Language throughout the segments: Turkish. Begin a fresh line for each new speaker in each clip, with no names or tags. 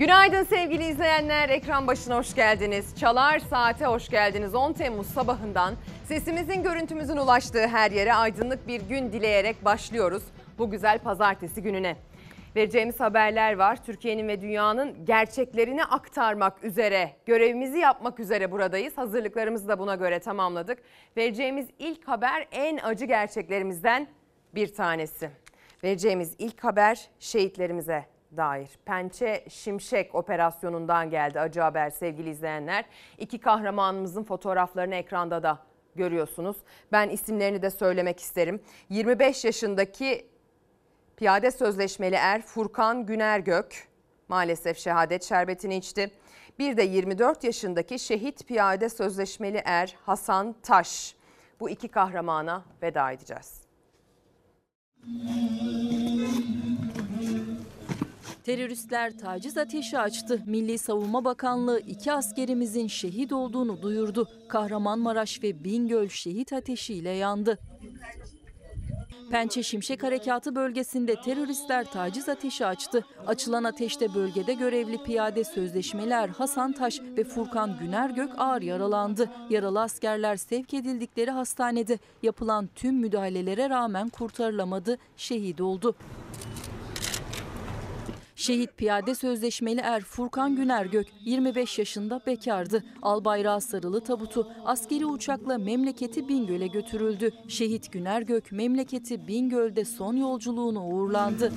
Günaydın sevgili izleyenler. Ekran başına hoş geldiniz. Çalar Saate hoş geldiniz. 10 Temmuz sabahından sesimizin görüntümüzün ulaştığı her yere aydınlık bir gün dileyerek başlıyoruz. Bu güzel pazartesi gününe. Vereceğimiz haberler var. Türkiye'nin ve dünyanın gerçeklerini aktarmak üzere, görevimizi yapmak üzere buradayız. Hazırlıklarımızı da buna göre tamamladık. Vereceğimiz ilk haber en acı gerçeklerimizden bir tanesi. Vereceğimiz ilk haber şehitlerimize dair. Pençe Şimşek operasyonundan geldi acı haber sevgili izleyenler. İki kahramanımızın fotoğraflarını ekranda da görüyorsunuz. Ben isimlerini de söylemek isterim. 25 yaşındaki piyade sözleşmeli er Furkan Günergök maalesef şehadet şerbetini içti. Bir de 24 yaşındaki şehit piyade sözleşmeli er Hasan Taş. Bu iki kahramana veda edeceğiz.
Teröristler taciz ateşi açtı. Milli Savunma Bakanlığı iki askerimizin şehit olduğunu duyurdu. Kahramanmaraş ve Bingöl şehit ateşiyle yandı. Pençe Şimşek Harekatı bölgesinde teröristler taciz ateşi açtı. Açılan ateşte bölgede görevli piyade sözleşmeler Hasan Taş ve Furkan Günergök ağır yaralandı. Yaralı askerler sevk edildikleri hastanede yapılan tüm müdahalelere rağmen kurtarılamadı, şehit oldu. Şehit piyade sözleşmeli er Furkan Günergök 25 yaşında bekardı. Al bayrağı sarılı tabutu askeri uçakla memleketi Bingöl'e götürüldü. Şehit Günergök memleketi Bingöl'de son yolculuğunu uğurlandı.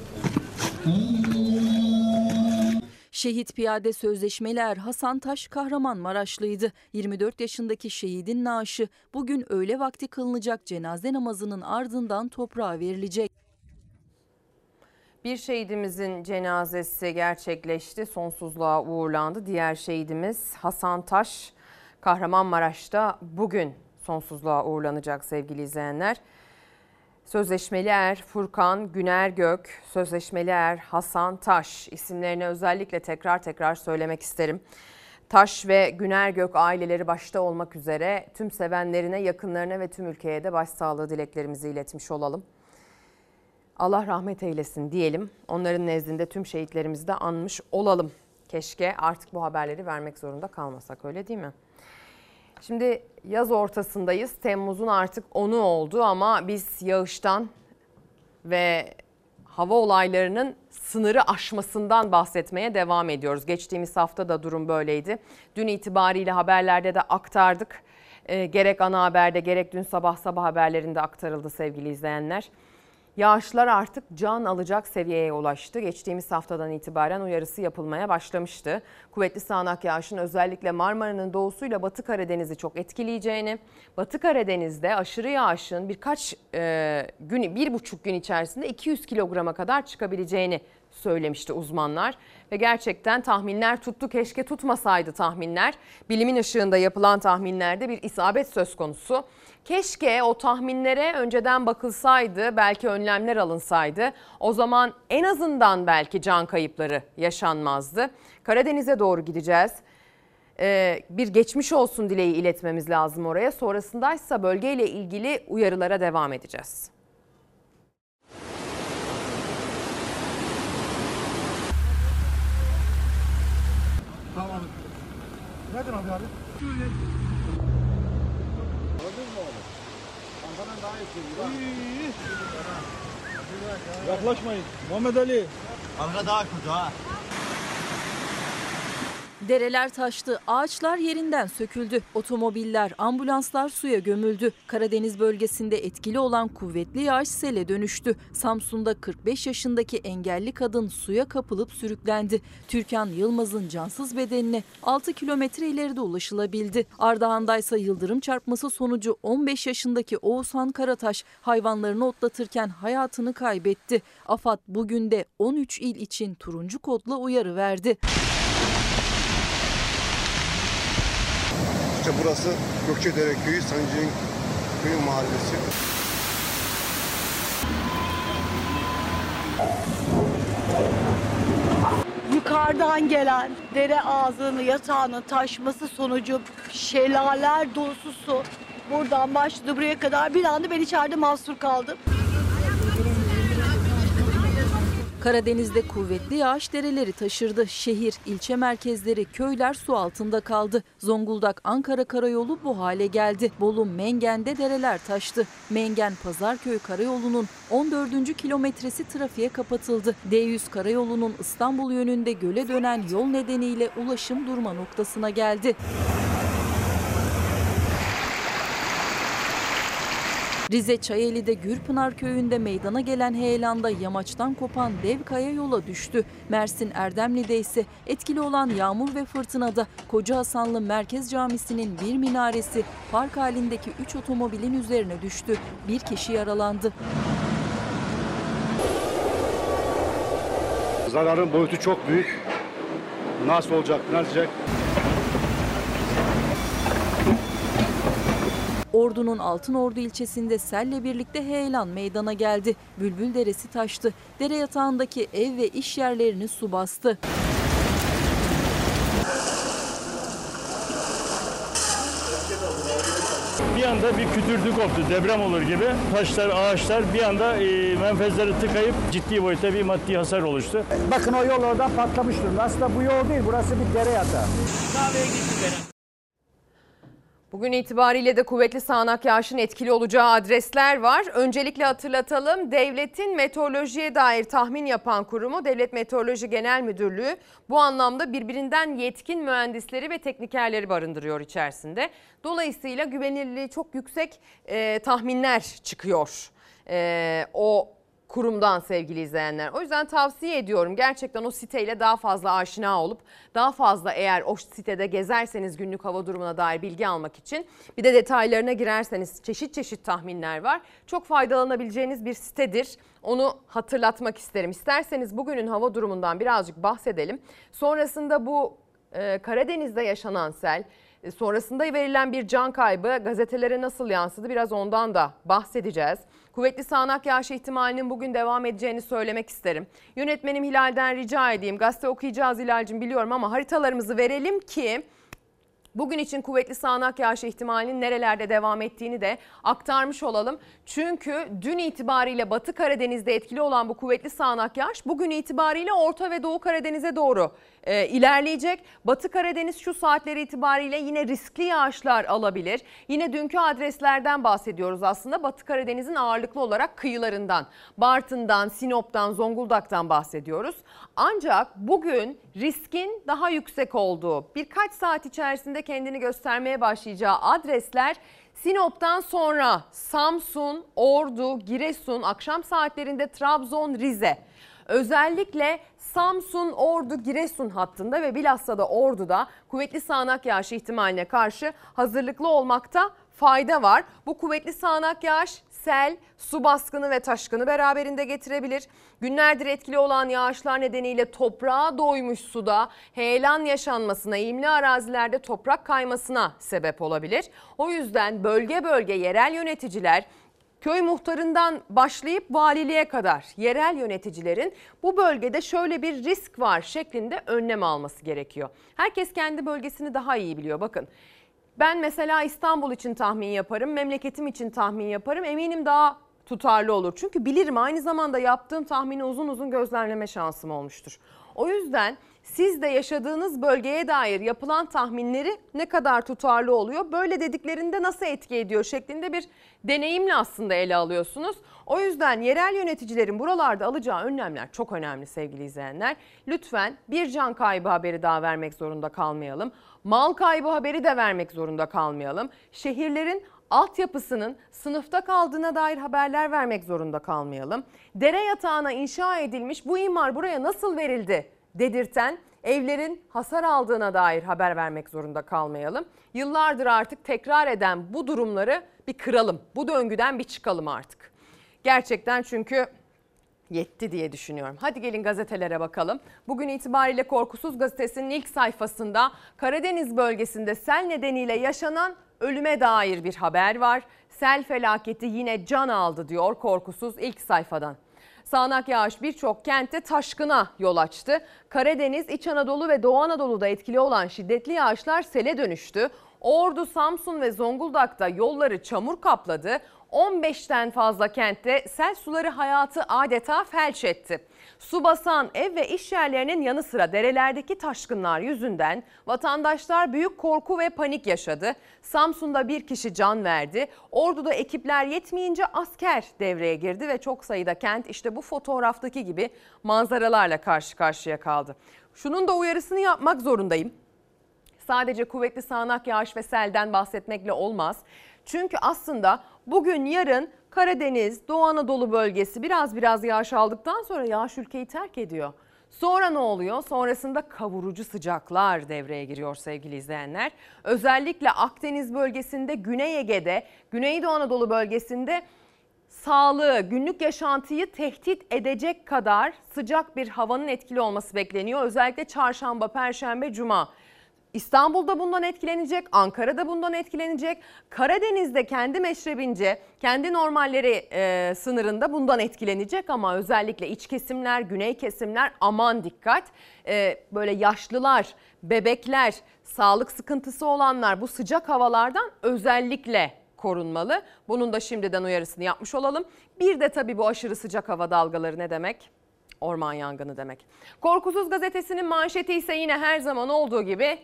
Şehit piyade sözleşmeli er Hasan Taş Kahramanmaraşlıydı. 24 yaşındaki şehidin naaşı bugün öğle vakti kılınacak cenaze namazının ardından toprağa verilecek.
Bir şehidimizin cenazesi gerçekleşti, sonsuzluğa uğurlandı. Diğer şehidimiz Hasan Taş Kahramanmaraş'ta bugün sonsuzluğa uğurlanacak sevgili izleyenler. Sözleşmeli er Furkan Güner Gök, Sözleşmeli er Hasan Taş isimlerini özellikle tekrar tekrar söylemek isterim. Taş ve Güner Gök aileleri başta olmak üzere tüm sevenlerine, yakınlarına ve tüm ülkeye de başsağlığı dileklerimizi iletmiş olalım. Allah rahmet eylesin diyelim. Onların nezdinde tüm şehitlerimizi de anmış olalım. Keşke artık bu haberleri vermek zorunda kalmasak öyle değil mi? Şimdi yaz ortasındayız. Temmuz'un artık 10'u oldu ama biz yağıştan ve hava olaylarının sınırı aşmasından bahsetmeye devam ediyoruz. Geçtiğimiz hafta da durum böyleydi. Dün itibariyle haberlerde de aktardık. E, gerek ana haberde gerek dün sabah sabah haberlerinde aktarıldı sevgili izleyenler. Yağışlar artık can alacak seviyeye ulaştı. Geçtiğimiz haftadan itibaren uyarısı yapılmaya başlamıştı. Kuvvetli sağanak yağışın özellikle Marmara'nın doğusuyla Batı Karadeniz'i çok etkileyeceğini, Batı Karadeniz'de aşırı yağışın birkaç e, gün, bir buçuk gün içerisinde 200 kilograma kadar çıkabileceğini söylemişti uzmanlar. Ve gerçekten tahminler tuttu keşke tutmasaydı tahminler. Bilimin ışığında yapılan tahminlerde bir isabet söz konusu. Keşke o tahminlere önceden bakılsaydı, belki önlemler alınsaydı. O zaman en azından belki can kayıpları yaşanmazdı. Karadeniz'e doğru gideceğiz. Ee, bir geçmiş olsun dileği iletmemiz lazım oraya. Sonrasındaysa bölgeyle ilgili uyarılara devam edeceğiz.
Tamam. Nereden abi abi? Şöyle. Yaklaşmayın. Muhammed Ali.
Arka daha kötü ha.
Dereler taştı, ağaçlar yerinden söküldü. Otomobiller, ambulanslar suya gömüldü. Karadeniz bölgesinde etkili olan kuvvetli yağış sele dönüştü. Samsun'da 45 yaşındaki engelli kadın suya kapılıp sürüklendi. Türkan Yılmaz'ın cansız bedenine 6 kilometre ileride ulaşılabildi. Ardahan'da ise yıldırım çarpması sonucu 15 yaşındaki Oğuzhan Karataş hayvanlarını otlatırken hayatını kaybetti. AFAD bugün de 13 il için turuncu kodla uyarı verdi.
İşte burası Gökçedere Köyü, Sancı'nın köyü mahallesi.
yukarıdan gelen dere ağzını yatağının taşması sonucu şelaleler dolusu su buradan başladı buraya kadar bir anda ben içeride mahsur kaldım.
Karadeniz'de kuvvetli yağış dereleri taşırdı. Şehir, ilçe merkezleri, köyler su altında kaldı. Zonguldak-Ankara karayolu bu hale geldi. Bolu Mengen'de dereler taştı. Mengen Pazarköy karayolunun 14. kilometresi trafiğe kapatıldı. D100 karayolunun İstanbul yönünde göle dönen yol nedeniyle ulaşım durma noktasına geldi. Rize Çayeli'de Gürpınar köyünde meydana gelen heyelanda yamaçtan kopan dev kaya yola düştü. Mersin Erdemli'de ise etkili olan yağmur ve fırtınada Koca Hasanlı Merkez Camisi'nin bir minaresi park halindeki 3 otomobilin üzerine düştü. Bir kişi yaralandı.
Zararın boyutu çok büyük. Nasıl olacak, ne olacak?
Ordu'nun Altınordu ilçesinde selle birlikte heyelan meydana geldi. Bülbül Deresi taştı. Dere yatağındaki ev ve iş yerlerini su bastı.
Bir anda bir kütürdü koptu, deprem olur gibi. Taşlar, ağaçlar bir anda e, menfezleri tıkayıp ciddi boyutta bir maddi hasar oluştu.
Bakın o yol oradan patlamış durumda. Aslında bu yol değil, burası bir dere yatağı.
Bugün itibariyle de kuvvetli sağanak yağışın etkili olacağı adresler var. Öncelikle hatırlatalım. Devletin meteorolojiye dair tahmin yapan kurumu Devlet Meteoroloji Genel Müdürlüğü bu anlamda birbirinden yetkin mühendisleri ve teknikerleri barındırıyor içerisinde. Dolayısıyla güvenilirliği çok yüksek e, tahminler çıkıyor. E, o kurumdan sevgili izleyenler. O yüzden tavsiye ediyorum gerçekten o siteyle daha fazla aşina olup daha fazla eğer o sitede gezerseniz günlük hava durumuna dair bilgi almak için bir de detaylarına girerseniz çeşit çeşit tahminler var. Çok faydalanabileceğiniz bir sitedir. Onu hatırlatmak isterim. İsterseniz bugünün hava durumundan birazcık bahsedelim. Sonrasında bu e, Karadeniz'de yaşanan sel e, sonrasında verilen bir can kaybı gazetelere nasıl yansıdı biraz ondan da bahsedeceğiz. Kuvvetli sağanak yağış ihtimalinin bugün devam edeceğini söylemek isterim. Yönetmenim Hilal'den rica edeyim. Gazete okuyacağız Hilal'cim biliyorum ama haritalarımızı verelim ki Bugün için kuvvetli sağanak yağış ihtimalinin nerelerde devam ettiğini de aktarmış olalım. Çünkü dün itibariyle Batı Karadeniz'de etkili olan bu kuvvetli sağanak yağış bugün itibariyle Orta ve Doğu Karadeniz'e doğru e, ilerleyecek. Batı Karadeniz şu saatleri itibariyle yine riskli yağışlar alabilir. Yine dünkü adreslerden bahsediyoruz aslında. Batı Karadeniz'in ağırlıklı olarak kıyılarından, Bartın'dan, Sinop'tan, Zonguldak'tan bahsediyoruz. Ancak bugün riskin daha yüksek olduğu, birkaç saat içerisinde kendini göstermeye başlayacağı adresler Sinop'tan sonra Samsun, Ordu, Giresun, akşam saatlerinde Trabzon, Rize. Özellikle Samsun, Ordu, Giresun hattında ve bilhassa da Ordu'da kuvvetli sağanak yağış ihtimaline karşı hazırlıklı olmakta fayda var. Bu kuvvetli sağanak yağış sel, su baskını ve taşkını beraberinde getirebilir. Günlerdir etkili olan yağışlar nedeniyle toprağa doymuş suda heyelan yaşanmasına, eğimli arazilerde toprak kaymasına sebep olabilir. O yüzden bölge bölge yerel yöneticiler köy muhtarından başlayıp valiliğe kadar yerel yöneticilerin bu bölgede şöyle bir risk var şeklinde önlem alması gerekiyor. Herkes kendi bölgesini daha iyi biliyor. Bakın ben mesela İstanbul için tahmin yaparım, memleketim için tahmin yaparım. Eminim daha tutarlı olur. Çünkü bilirim aynı zamanda yaptığım tahmini uzun uzun gözlemleme şansım olmuştur. O yüzden siz de yaşadığınız bölgeye dair yapılan tahminleri ne kadar tutarlı oluyor, böyle dediklerinde nasıl etki ediyor şeklinde bir deneyimle aslında ele alıyorsunuz. O yüzden yerel yöneticilerin buralarda alacağı önlemler çok önemli sevgili izleyenler. Lütfen bir can kaybı haberi daha vermek zorunda kalmayalım. Mal kaybı haberi de vermek zorunda kalmayalım. Şehirlerin altyapısının sınıfta kaldığına dair haberler vermek zorunda kalmayalım. Dere yatağına inşa edilmiş bu imar buraya nasıl verildi dedirten evlerin hasar aldığına dair haber vermek zorunda kalmayalım. Yıllardır artık tekrar eden bu durumları bir kıralım. Bu döngüden bir çıkalım artık. Gerçekten çünkü yetti diye düşünüyorum. Hadi gelin gazetelere bakalım. Bugün itibariyle Korkusuz Gazetesi'nin ilk sayfasında Karadeniz bölgesinde sel nedeniyle yaşanan ölüme dair bir haber var. Sel felaketi yine can aldı diyor Korkusuz ilk sayfadan. Sağanak yağış birçok kentte taşkına yol açtı. Karadeniz, İç Anadolu ve Doğu Anadolu'da etkili olan şiddetli yağışlar sele dönüştü. Ordu, Samsun ve Zonguldak'ta yolları çamur kapladı. 15'ten fazla kentte sel suları hayatı adeta felç etti. Su basan ev ve iş yerlerinin yanı sıra derelerdeki taşkınlar yüzünden vatandaşlar büyük korku ve panik yaşadı. Samsun'da bir kişi can verdi. Ordu'da ekipler yetmeyince asker devreye girdi ve çok sayıda kent işte bu fotoğraftaki gibi manzaralarla karşı karşıya kaldı. Şunun da uyarısını yapmak zorundayım. Sadece kuvvetli sağanak yağış ve selden bahsetmekle olmaz. Çünkü aslında bugün yarın Karadeniz, Doğu Anadolu bölgesi biraz biraz yağış aldıktan sonra yağış ülkeyi terk ediyor. Sonra ne oluyor? Sonrasında kavurucu sıcaklar devreye giriyor sevgili izleyenler. Özellikle Akdeniz bölgesinde, Güney Ege'de, Güneydoğu Anadolu bölgesinde sağlığı, günlük yaşantıyı tehdit edecek kadar sıcak bir havanın etkili olması bekleniyor. Özellikle çarşamba, perşembe, cuma. İstanbul'da bundan etkilenecek, Ankara'da bundan etkilenecek. Karadeniz'de kendi meşrebince, kendi normalleri e, sınırında bundan etkilenecek ama özellikle iç kesimler, güney kesimler aman dikkat. E, böyle yaşlılar, bebekler, sağlık sıkıntısı olanlar bu sıcak havalardan özellikle korunmalı. Bunun da şimdiden uyarısını yapmış olalım. Bir de tabii bu aşırı sıcak hava dalgaları ne demek? Orman yangını demek. Korkusuz gazetesinin manşeti ise yine her zaman olduğu gibi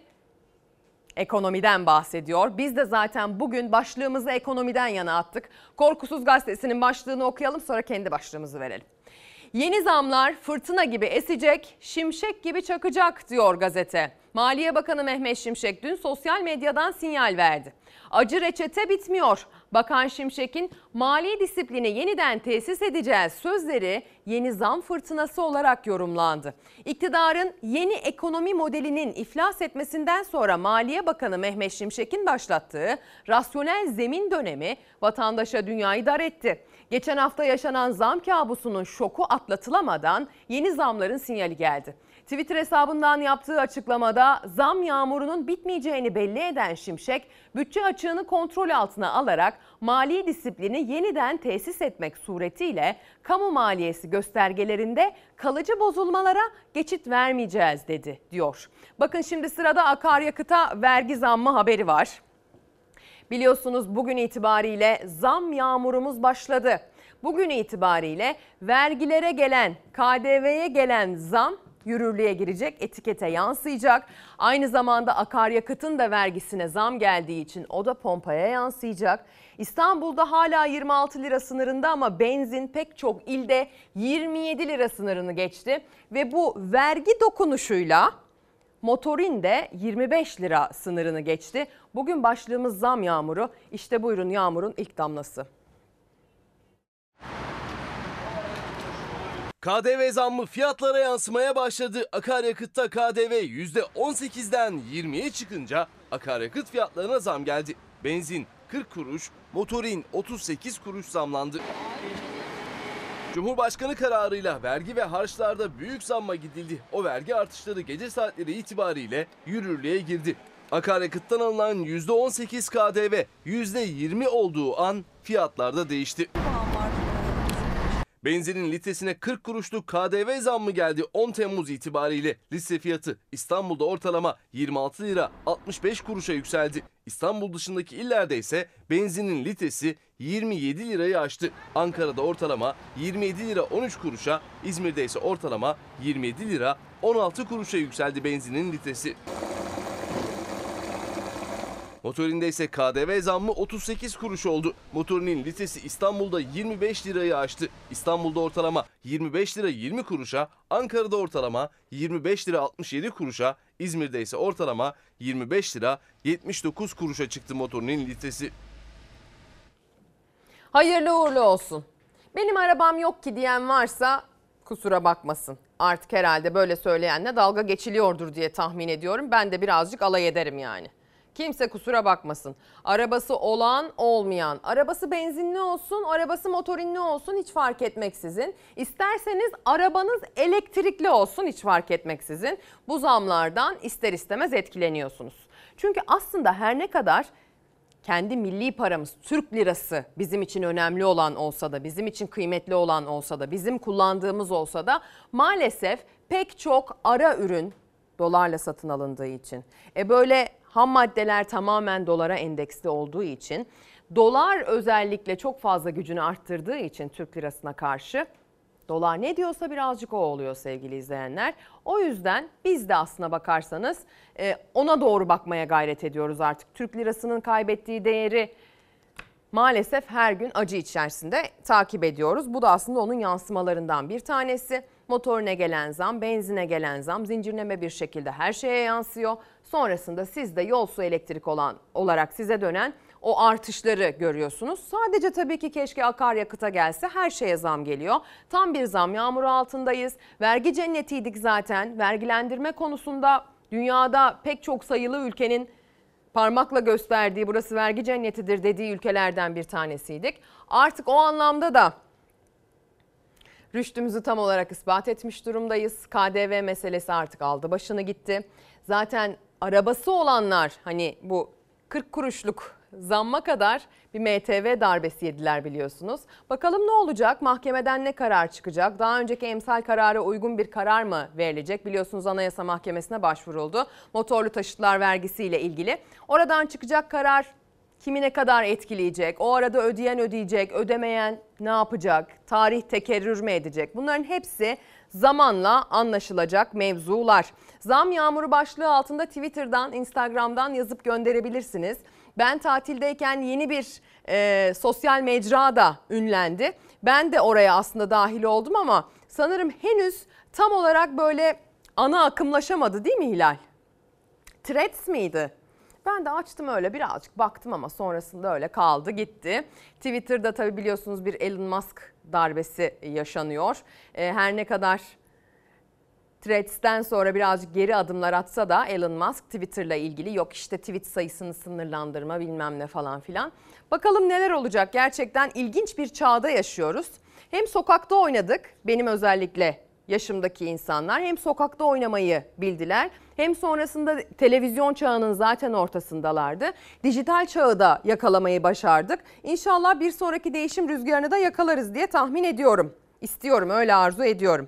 ekonomiden bahsediyor. Biz de zaten bugün başlığımızı ekonomiden yana attık. Korkusuz gazetesinin başlığını okuyalım sonra kendi başlığımızı verelim. Yeni zamlar fırtına gibi esecek, şimşek gibi çakacak diyor gazete. Maliye Bakanı Mehmet Şimşek dün sosyal medyadan sinyal verdi. Acı reçete bitmiyor. Bakan Şimşek'in mali disiplini yeniden tesis edeceğiz sözleri yeni zam fırtınası olarak yorumlandı. İktidarın yeni ekonomi modelinin iflas etmesinden sonra Maliye Bakanı Mehmet Şimşek'in başlattığı rasyonel zemin dönemi vatandaşa dünyayı dar etti. Geçen hafta yaşanan zam kabusunun şoku atlatılamadan yeni zamların sinyali geldi. Twitter hesabından yaptığı açıklamada zam yağmurunun bitmeyeceğini belli eden Şimşek, bütçe açığını kontrol altına alarak mali disiplini yeniden tesis etmek suretiyle kamu maliyesi göstergelerinde kalıcı bozulmalara geçit vermeyeceğiz dedi diyor. Bakın şimdi sırada akaryakıta vergi zammı haberi var. Biliyorsunuz bugün itibariyle zam yağmurumuz başladı. Bugün itibariyle vergilere gelen, KDV'ye gelen zam yürürlüğe girecek, etikete yansıyacak. Aynı zamanda akaryakıtın da vergisine zam geldiği için o da pompaya yansıyacak. İstanbul'da hala 26 lira sınırında ama benzin pek çok ilde 27 lira sınırını geçti ve bu vergi dokunuşuyla motorin de 25 lira sınırını geçti. Bugün başlığımız zam yağmuru. İşte buyurun yağmurun ilk damlası.
KDV zammı fiyatlara yansımaya başladı. Akaryakıtta KDV %18'den 20'ye çıkınca akaryakıt fiyatlarına zam geldi. Benzin 40 kuruş, motorin 38 kuruş zamlandı. Cumhurbaşkanı kararıyla vergi ve harçlarda büyük zamma gidildi. O vergi artışları gece saatleri itibariyle yürürlüğe girdi. Akaryakıttan alınan %18 KDV %20 olduğu an fiyatlarda değişti. Benzinin litresine 40 kuruşluk KDV zammı geldi 10 Temmuz itibariyle. Litre fiyatı İstanbul'da ortalama 26 lira 65 kuruşa yükseldi. İstanbul dışındaki illerde ise benzinin litresi 27 lirayı aştı. Ankara'da ortalama 27 lira 13 kuruşa, İzmir'de ise ortalama 27 lira 16 kuruşa yükseldi benzinin litresi. Motorinde ise KDV zammı 38 kuruş oldu. Motorinin litresi İstanbul'da 25 lirayı aştı. İstanbul'da ortalama 25 lira 20 kuruşa, Ankara'da ortalama 25 lira 67 kuruşa, İzmir'de ise ortalama 25 lira 79 kuruşa çıktı motorinin litresi.
Hayırlı uğurlu olsun. Benim arabam yok ki diyen varsa kusura bakmasın. Artık herhalde böyle söyleyenle dalga geçiliyordur diye tahmin ediyorum. Ben de birazcık alay ederim yani. Kimse kusura bakmasın. Arabası olan olmayan, arabası benzinli olsun, arabası motorinli olsun hiç fark etmeksizin. İsterseniz arabanız elektrikli olsun hiç fark etmeksizin. Bu zamlardan ister istemez etkileniyorsunuz. Çünkü aslında her ne kadar kendi milli paramız Türk lirası bizim için önemli olan olsa da bizim için kıymetli olan olsa da bizim kullandığımız olsa da maalesef pek çok ara ürün dolarla satın alındığı için. E böyle ham maddeler tamamen dolara endeksli olduğu için Dolar özellikle çok fazla gücünü arttırdığı için Türk lirasına karşı Dolar ne diyorsa birazcık o oluyor sevgili izleyenler. O yüzden biz de aslına bakarsanız e, ona doğru bakmaya gayret ediyoruz artık. Türk lirasının kaybettiği değeri maalesef her gün acı içerisinde takip ediyoruz. Bu da aslında onun yansımalarından bir tanesi. Motorine gelen zam, benzine gelen zam zincirleme bir şekilde her şeye yansıyor. Sonrasında siz de yol su elektrik olan olarak size dönen o artışları görüyorsunuz. Sadece tabii ki keşke akaryakıta gelse her şeye zam geliyor. Tam bir zam yağmuru altındayız. Vergi cennetiydik zaten. Vergilendirme konusunda dünyada pek çok sayılı ülkenin parmakla gösterdiği burası vergi cennetidir dediği ülkelerden bir tanesiydik. Artık o anlamda da rüştümüzü tam olarak ispat etmiş durumdayız. KDV meselesi artık aldı başını gitti. Zaten arabası olanlar hani bu 40 kuruşluk zamma kadar bir MTV darbesi yediler biliyorsunuz. Bakalım ne olacak? Mahkemeden ne karar çıkacak? Daha önceki emsal karara uygun bir karar mı verilecek? Biliyorsunuz Anayasa Mahkemesi'ne başvuruldu. Motorlu taşıtlar vergisiyle ilgili. Oradan çıkacak karar kimi ne kadar etkileyecek? O arada ödeyen ödeyecek, ödemeyen ne yapacak? Tarih tekerrür mü edecek? Bunların hepsi zamanla anlaşılacak mevzular. Zam yağmuru başlığı altında Twitter'dan, Instagram'dan yazıp gönderebilirsiniz. Ben tatildeyken yeni bir e, sosyal mecra da ünlendi. Ben de oraya aslında dahil oldum ama sanırım henüz tam olarak böyle ana akımlaşamadı değil mi Hilal? Threads miydi? Ben de açtım öyle birazcık baktım ama sonrasında öyle kaldı gitti. Twitter'da tabii biliyorsunuz bir Elon Musk darbesi yaşanıyor. E, her ne kadar Threads'ten sonra birazcık geri adımlar atsa da Elon Musk Twitter'la ilgili yok işte tweet sayısını sınırlandırma bilmem ne falan filan. Bakalım neler olacak gerçekten ilginç bir çağda yaşıyoruz. Hem sokakta oynadık benim özellikle yaşımdaki insanlar hem sokakta oynamayı bildiler hem sonrasında televizyon çağının zaten ortasındalardı. Dijital çağı da yakalamayı başardık. İnşallah bir sonraki değişim rüzgarını da yakalarız diye tahmin ediyorum. İstiyorum öyle arzu ediyorum.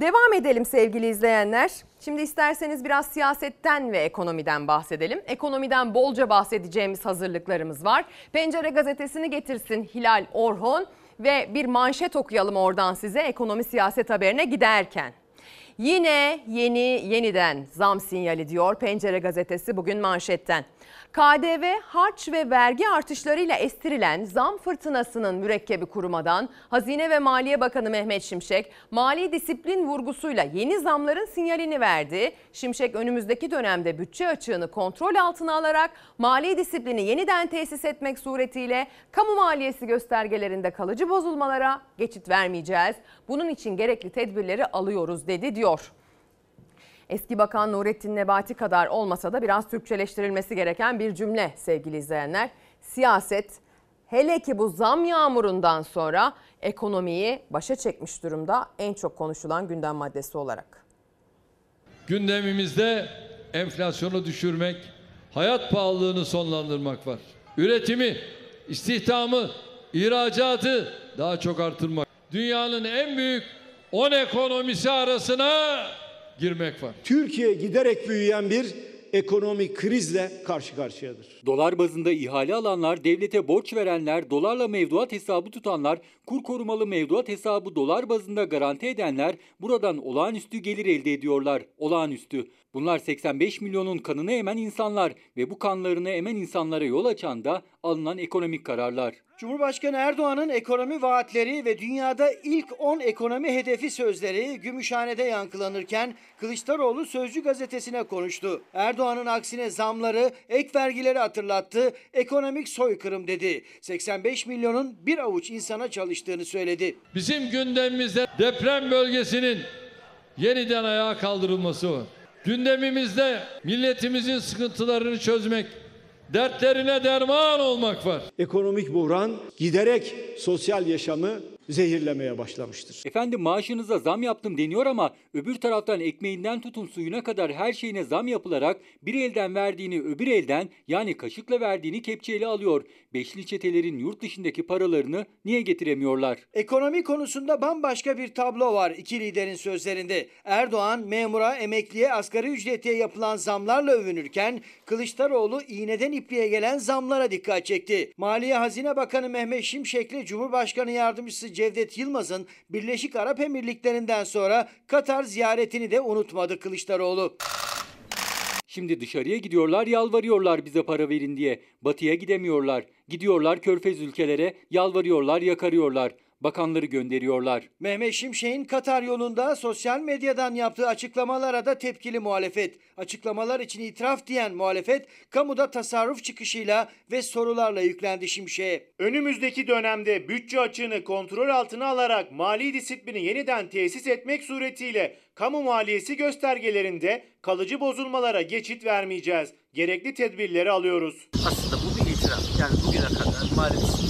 Devam edelim sevgili izleyenler. Şimdi isterseniz biraz siyasetten ve ekonomiden bahsedelim. Ekonomiden bolca bahsedeceğimiz hazırlıklarımız var. Pencere gazetesini getirsin Hilal Orhon ve bir manşet okuyalım oradan size ekonomi siyaset haberine giderken. Yine yeni yeniden zam sinyali diyor Pencere gazetesi bugün manşetten. KDV, harç ve vergi artışlarıyla estirilen zam fırtınasının mürekkebi kurumadan Hazine ve Maliye Bakanı Mehmet Şimşek mali disiplin vurgusuyla yeni zamların sinyalini verdi. Şimşek önümüzdeki dönemde bütçe açığını kontrol altına alarak mali disiplini yeniden tesis etmek suretiyle kamu maliyesi göstergelerinde kalıcı bozulmalara geçit vermeyeceğiz. Bunun için gerekli tedbirleri alıyoruz dedi diyor. Eski Bakan Nurettin Nebati kadar olmasa da biraz Türkçeleştirilmesi gereken bir cümle sevgili izleyenler. Siyaset hele ki bu zam yağmurundan sonra ekonomiyi başa çekmiş durumda en çok konuşulan gündem maddesi olarak.
Gündemimizde enflasyonu düşürmek, hayat pahalılığını sonlandırmak var. Üretimi, istihdamı, ihracatı daha çok artırmak. Dünyanın en büyük 10 ekonomisi arasına girmek var.
Türkiye giderek büyüyen bir ekonomik krizle karşı karşıyadır.
Dolar bazında ihale alanlar, devlete borç verenler, dolarla mevduat hesabı tutanlar, kur korumalı mevduat hesabı dolar bazında garanti edenler buradan olağanüstü gelir elde ediyorlar. Olağanüstü. Bunlar 85 milyonun kanını emen insanlar ve bu kanlarını emen insanlara yol açan da alınan ekonomik kararlar.
Cumhurbaşkanı Erdoğan'ın ekonomi vaatleri ve dünyada ilk 10 ekonomi hedefi sözleri Gümüşhane'de yankılanırken Kılıçdaroğlu Sözcü gazetesine konuştu. Erdoğan'ın aksine zamları, ek vergileri hatırlattı, ekonomik soykırım dedi. 85 milyonun bir avuç insana çalıştığını söyledi.
Bizim gündemimizde deprem bölgesinin yeniden ayağa kaldırılması var. Gündemimizde milletimizin sıkıntılarını çözmek, dertlerine derman olmak var.
Ekonomik buhran giderek sosyal yaşamı zehirlemeye başlamıştır.
Efendim maaşınıza zam yaptım deniyor ama öbür taraftan ekmeğinden tutun suyuna kadar her şeyine zam yapılarak bir elden verdiğini öbür elden yani kaşıkla verdiğini kepçeyle alıyor. Beşli çetelerin yurt dışındaki paralarını niye getiremiyorlar?
Ekonomi konusunda bambaşka bir tablo var iki liderin sözlerinde. Erdoğan memura, emekliye, asgari ücretiye yapılan zamlarla övünürken Kılıçdaroğlu iğneden ipliğe gelen zamlara dikkat çekti. Maliye Hazine Bakanı Mehmet Şimşek'le Cumhurbaşkanı Yardımcısı Cevdet Yılmaz'ın Birleşik Arap Emirlikleri'nden sonra Katar ziyaretini de unutmadı Kılıçdaroğlu.
Şimdi dışarıya gidiyorlar yalvarıyorlar bize para verin diye. Batıya gidemiyorlar. Gidiyorlar körfez ülkelere yalvarıyorlar yakarıyorlar. Bakanları gönderiyorlar.
Mehmet Şimşek'in Katar yolunda sosyal medyadan yaptığı açıklamalara da tepkili muhalefet. Açıklamalar için itiraf diyen muhalefet, kamuda tasarruf çıkışıyla ve sorularla yüklendi Şimşek'e.
Önümüzdeki dönemde bütçe açığını kontrol altına alarak mali disiplini yeniden tesis etmek suretiyle kamu maliyesi göstergelerinde kalıcı bozulmalara geçit vermeyeceğiz. Gerekli tedbirleri alıyoruz.
Aslında bu bir itiraf. Yani bugüne kadar mali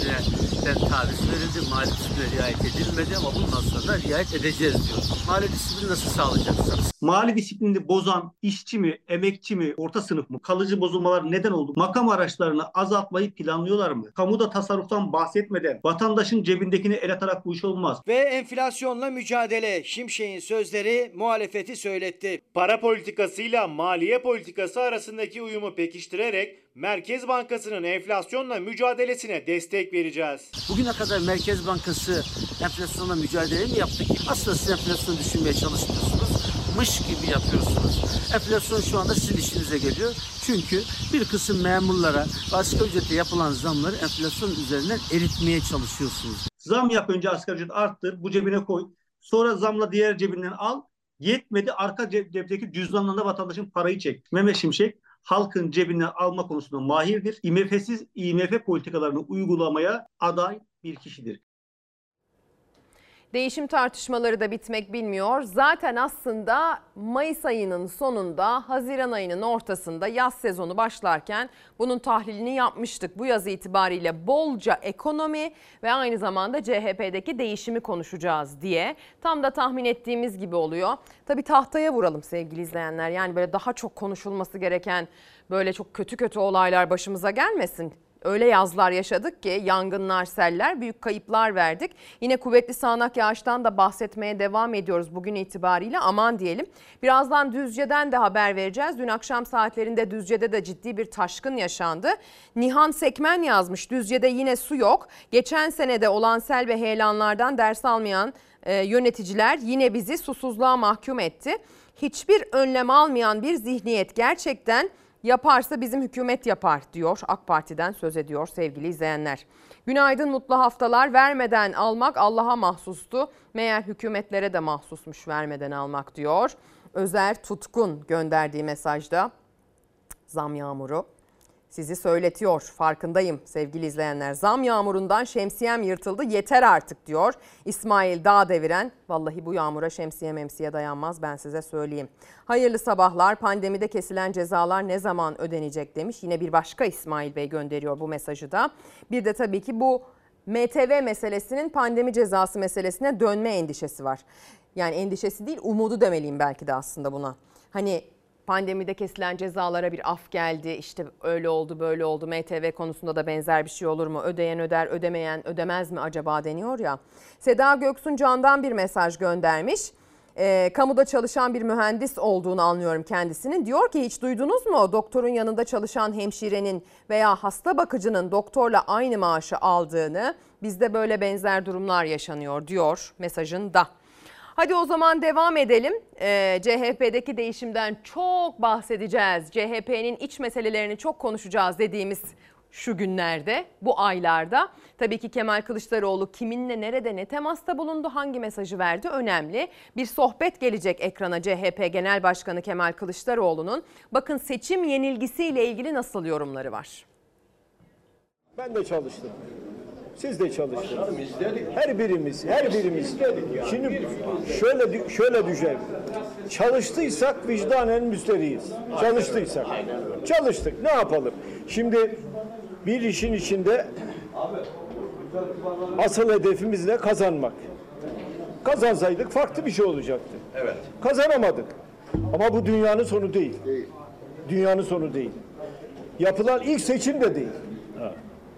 disiplineden taviz verildi, mali disipline riayet edilmedi ama bundan sonra da riayet edeceğiz diyor. Mali disiplini nasıl sağlayacaksınız?
Mali disiplini bozan işçi mi, emekçi mi, orta sınıf mı? Kalıcı bozulmalar neden oldu? Makam araçlarını azaltmayı planlıyorlar mı? Kamuda tasarruftan bahsetmeden vatandaşın cebindekini el atarak bu iş olmaz.
Ve enflasyonla mücadele Şimşek'in sözleri muhalefeti söyletti.
Para politikasıyla maliye politikası arasındaki uyumu pekiştirerek Merkez Bankası'nın enflasyonla mücadelesine destek vereceğiz.
Bugüne kadar Merkez Bankası enflasyonla mücadele mi yaptı ki? Aslında siz enflasyonu düşünmeye çalışmıyorsunuz. Mış gibi yapıyorsunuz. Enflasyon şu anda sizin işinize geliyor. Çünkü bir kısım memurlara asgari ücrete yapılan zamları enflasyon üzerinden eritmeye çalışıyorsunuz.
Zam yap önce asgari ücret arttır, bu cebine koy. Sonra zamla diğer cebinden al. Yetmedi arka cep- cepteki cüzdandan da vatandaşın parayı çek. Mehmet Şimşek halkın cebinden alma konusunda mahirdir. IMF'siz IMF politikalarını uygulamaya aday bir kişidir.
Değişim tartışmaları da bitmek bilmiyor. Zaten aslında Mayıs ayının sonunda, Haziran ayının ortasında yaz sezonu başlarken bunun tahlilini yapmıştık. Bu yaz itibariyle bolca ekonomi ve aynı zamanda CHP'deki değişimi konuşacağız diye. Tam da tahmin ettiğimiz gibi oluyor. Tabii tahtaya vuralım sevgili izleyenler. Yani böyle daha çok konuşulması gereken böyle çok kötü kötü olaylar başımıza gelmesin öyle yazlar yaşadık ki yangınlar, seller, büyük kayıplar verdik. Yine kuvvetli sağanak yağıştan da bahsetmeye devam ediyoruz bugün itibariyle aman diyelim. Birazdan Düzce'den de haber vereceğiz. Dün akşam saatlerinde Düzce'de de ciddi bir taşkın yaşandı. Nihan Sekmen yazmış Düzce'de yine su yok. Geçen senede olan sel ve heyelanlardan ders almayan e, yöneticiler yine bizi susuzluğa mahkum etti. Hiçbir önlem almayan bir zihniyet gerçekten Yaparsa bizim hükümet yapar diyor AK Parti'den söz ediyor sevgili izleyenler. Günaydın mutlu haftalar vermeden almak Allah'a mahsustu. Meğer hükümetlere de mahsusmuş vermeden almak diyor. Özer Tutkun gönderdiği mesajda zam yağmuru sizi söyletiyor. Farkındayım sevgili izleyenler. Zam yağmurundan şemsiyem yırtıldı yeter artık diyor. İsmail Dağ deviren. Vallahi bu yağmura şemsiye memsiye dayanmaz ben size söyleyeyim. Hayırlı sabahlar. Pandemide kesilen cezalar ne zaman ödenecek demiş. Yine bir başka İsmail Bey gönderiyor bu mesajı da. Bir de tabii ki bu MTV meselesinin pandemi cezası meselesine dönme endişesi var. Yani endişesi değil umudu demeliyim belki de aslında buna. Hani Pandemide kesilen cezalara bir af geldi. İşte öyle oldu böyle oldu. MTV konusunda da benzer bir şey olur mu? Ödeyen öder, ödemeyen ödemez mi acaba deniyor ya. Seda Göksun Can'dan bir mesaj göndermiş. E, kamuda çalışan bir mühendis olduğunu anlıyorum kendisinin. Diyor ki hiç duydunuz mu doktorun yanında çalışan hemşirenin veya hasta bakıcının doktorla aynı maaşı aldığını? Bizde böyle benzer durumlar yaşanıyor diyor mesajında. Hadi o zaman devam edelim. Ee, CHP'deki değişimden çok bahsedeceğiz. CHP'nin iç meselelerini çok konuşacağız dediğimiz şu günlerde, bu aylarda. Tabii ki Kemal Kılıçdaroğlu kiminle nerede ne temasta bulundu, hangi mesajı verdi önemli. Bir sohbet gelecek ekrana CHP Genel Başkanı Kemal Kılıçdaroğlu'nun. Bakın seçim yenilgisiyle ilgili nasıl yorumları var.
Ben de çalıştım. Siz de çalıştınız. Her birimiz, her birimiz. Şimdi şöyle şöyle düşer. Çalıştıysak vicdanen müsteriyiz. Çalıştıysak. Çalıştık. Ne yapalım? Şimdi bir işin içinde Asıl hedefimiz ne? Kazanmak. Kazansaydık farklı bir şey olacaktı.
Evet.
Kazanamadık. Ama bu dünyanın sonu değil. Dünyanın sonu değil. Yapılan ilk seçim de değil.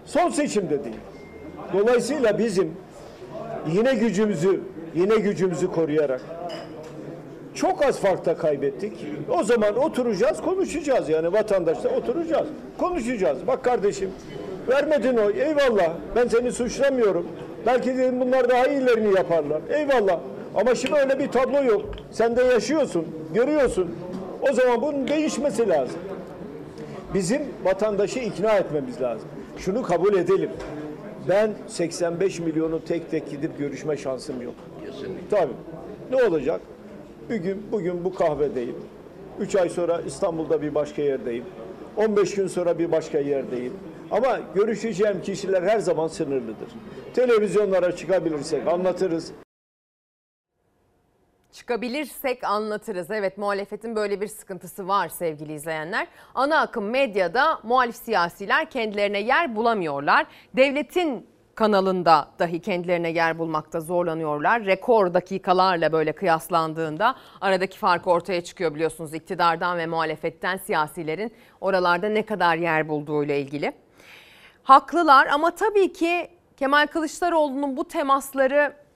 Son seçim de değil. Dolayısıyla bizim yine gücümüzü yine gücümüzü koruyarak çok az farkta kaybettik. O zaman oturacağız, konuşacağız yani vatandaşla oturacağız, konuşacağız. Bak kardeşim, vermedin oy, eyvallah. Ben seni suçlamıyorum. Belki dedim bunlar daha iyilerini yaparlar. Eyvallah. Ama şimdi öyle bir tablo yok. Sen de yaşıyorsun, görüyorsun. O zaman bunun değişmesi lazım. Bizim vatandaşı ikna etmemiz lazım. Şunu kabul edelim. Ben 85 milyonu tek tek gidip görüşme şansım yok.
Kesinlikle.
Tabii. Ne olacak? Bugün, bugün bu kahvedeyim. Üç ay sonra İstanbul'da bir başka yerdeyim. 15 gün sonra bir başka yerdeyim. Ama görüşeceğim kişiler her zaman sınırlıdır. Televizyonlara çıkabilirsek anlatırız.
Çıkabilirsek anlatırız. Evet muhalefetin böyle bir sıkıntısı var sevgili izleyenler. Ana akım medyada muhalif siyasiler kendilerine yer bulamıyorlar. Devletin kanalında dahi kendilerine yer bulmakta zorlanıyorlar. Rekor dakikalarla böyle kıyaslandığında aradaki fark ortaya çıkıyor biliyorsunuz iktidardan ve muhalefetten siyasilerin oralarda ne kadar yer bulduğuyla ilgili. Haklılar ama tabii ki Kemal Kılıçdaroğlu'nun bu temasları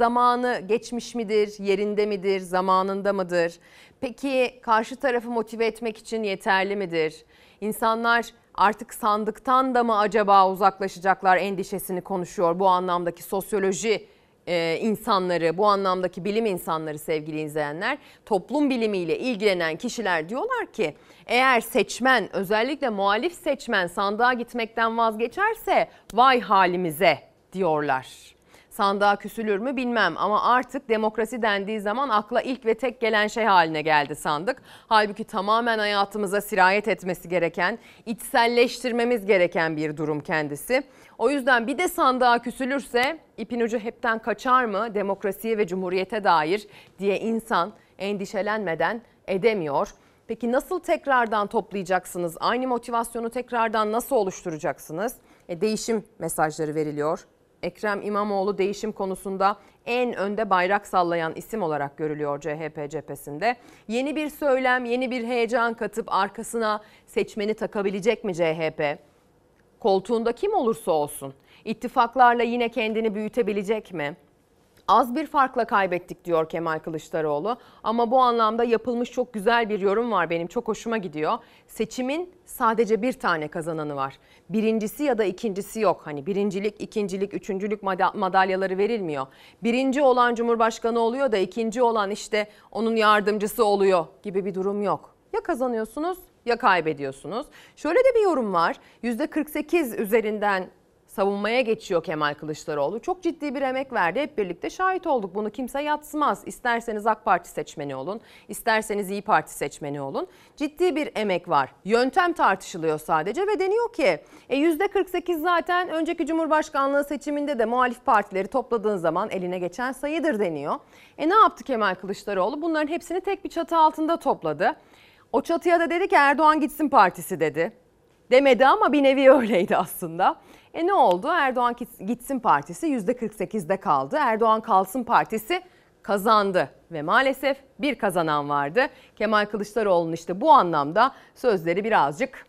zamanı geçmiş midir, yerinde midir, zamanında mıdır? Peki karşı tarafı motive etmek için yeterli midir? İnsanlar artık sandıktan da mı acaba uzaklaşacaklar endişesini konuşuyor bu anlamdaki sosyoloji e, insanları, bu anlamdaki bilim insanları sevgili izleyenler, toplum bilimiyle ilgilenen kişiler diyorlar ki eğer seçmen özellikle muhalif seçmen sandığa gitmekten vazgeçerse vay halimize diyorlar. Sandığa küsülür mü bilmem ama artık demokrasi dendiği zaman akla ilk ve tek gelen şey haline geldi sandık. Halbuki tamamen hayatımıza sirayet etmesi gereken, içselleştirmemiz gereken bir durum kendisi. O yüzden bir de sandığa küsülürse ipin ucu hepten kaçar mı demokrasiye ve cumhuriyete dair diye insan endişelenmeden edemiyor. Peki nasıl tekrardan toplayacaksınız? Aynı motivasyonu tekrardan nasıl oluşturacaksınız? E, değişim mesajları veriliyor. Ekrem İmamoğlu değişim konusunda en önde bayrak sallayan isim olarak görülüyor CHP cephesinde. Yeni bir söylem, yeni bir heyecan katıp arkasına seçmeni takabilecek mi CHP? Koltuğunda kim olursa olsun ittifaklarla yine kendini büyütebilecek mi? Az bir farkla kaybettik diyor Kemal Kılıçdaroğlu ama bu anlamda yapılmış çok güzel bir yorum var benim çok hoşuma gidiyor. Seçimin sadece bir tane kazananı var. Birincisi ya da ikincisi yok. Hani birincilik, ikincilik, üçüncülük madalyaları verilmiyor. Birinci olan Cumhurbaşkanı oluyor da ikinci olan işte onun yardımcısı oluyor gibi bir durum yok. Ya kazanıyorsunuz ya kaybediyorsunuz. Şöyle de bir yorum var. %48 üzerinden savunmaya geçiyor Kemal Kılıçdaroğlu. Çok ciddi bir emek verdi. Hep birlikte şahit olduk. Bunu kimse yatsımaz. İsterseniz AK Parti seçmeni olun, isterseniz İyi Parti seçmeni olun. Ciddi bir emek var. Yöntem tartışılıyor sadece ve deniyor ki e %48 zaten önceki Cumhurbaşkanlığı seçiminde de muhalif partileri topladığın zaman eline geçen sayıdır deniyor. E ne yaptı Kemal Kılıçdaroğlu? Bunların hepsini tek bir çatı altında topladı. O çatıya da dedi ki Erdoğan gitsin partisi dedi. Demedi ama bir nevi öyleydi aslında. E ne oldu? Erdoğan gitsin partisi %48'de kaldı. Erdoğan kalsın partisi kazandı ve maalesef bir kazanan vardı. Kemal Kılıçdaroğlu'nun işte bu anlamda sözleri birazcık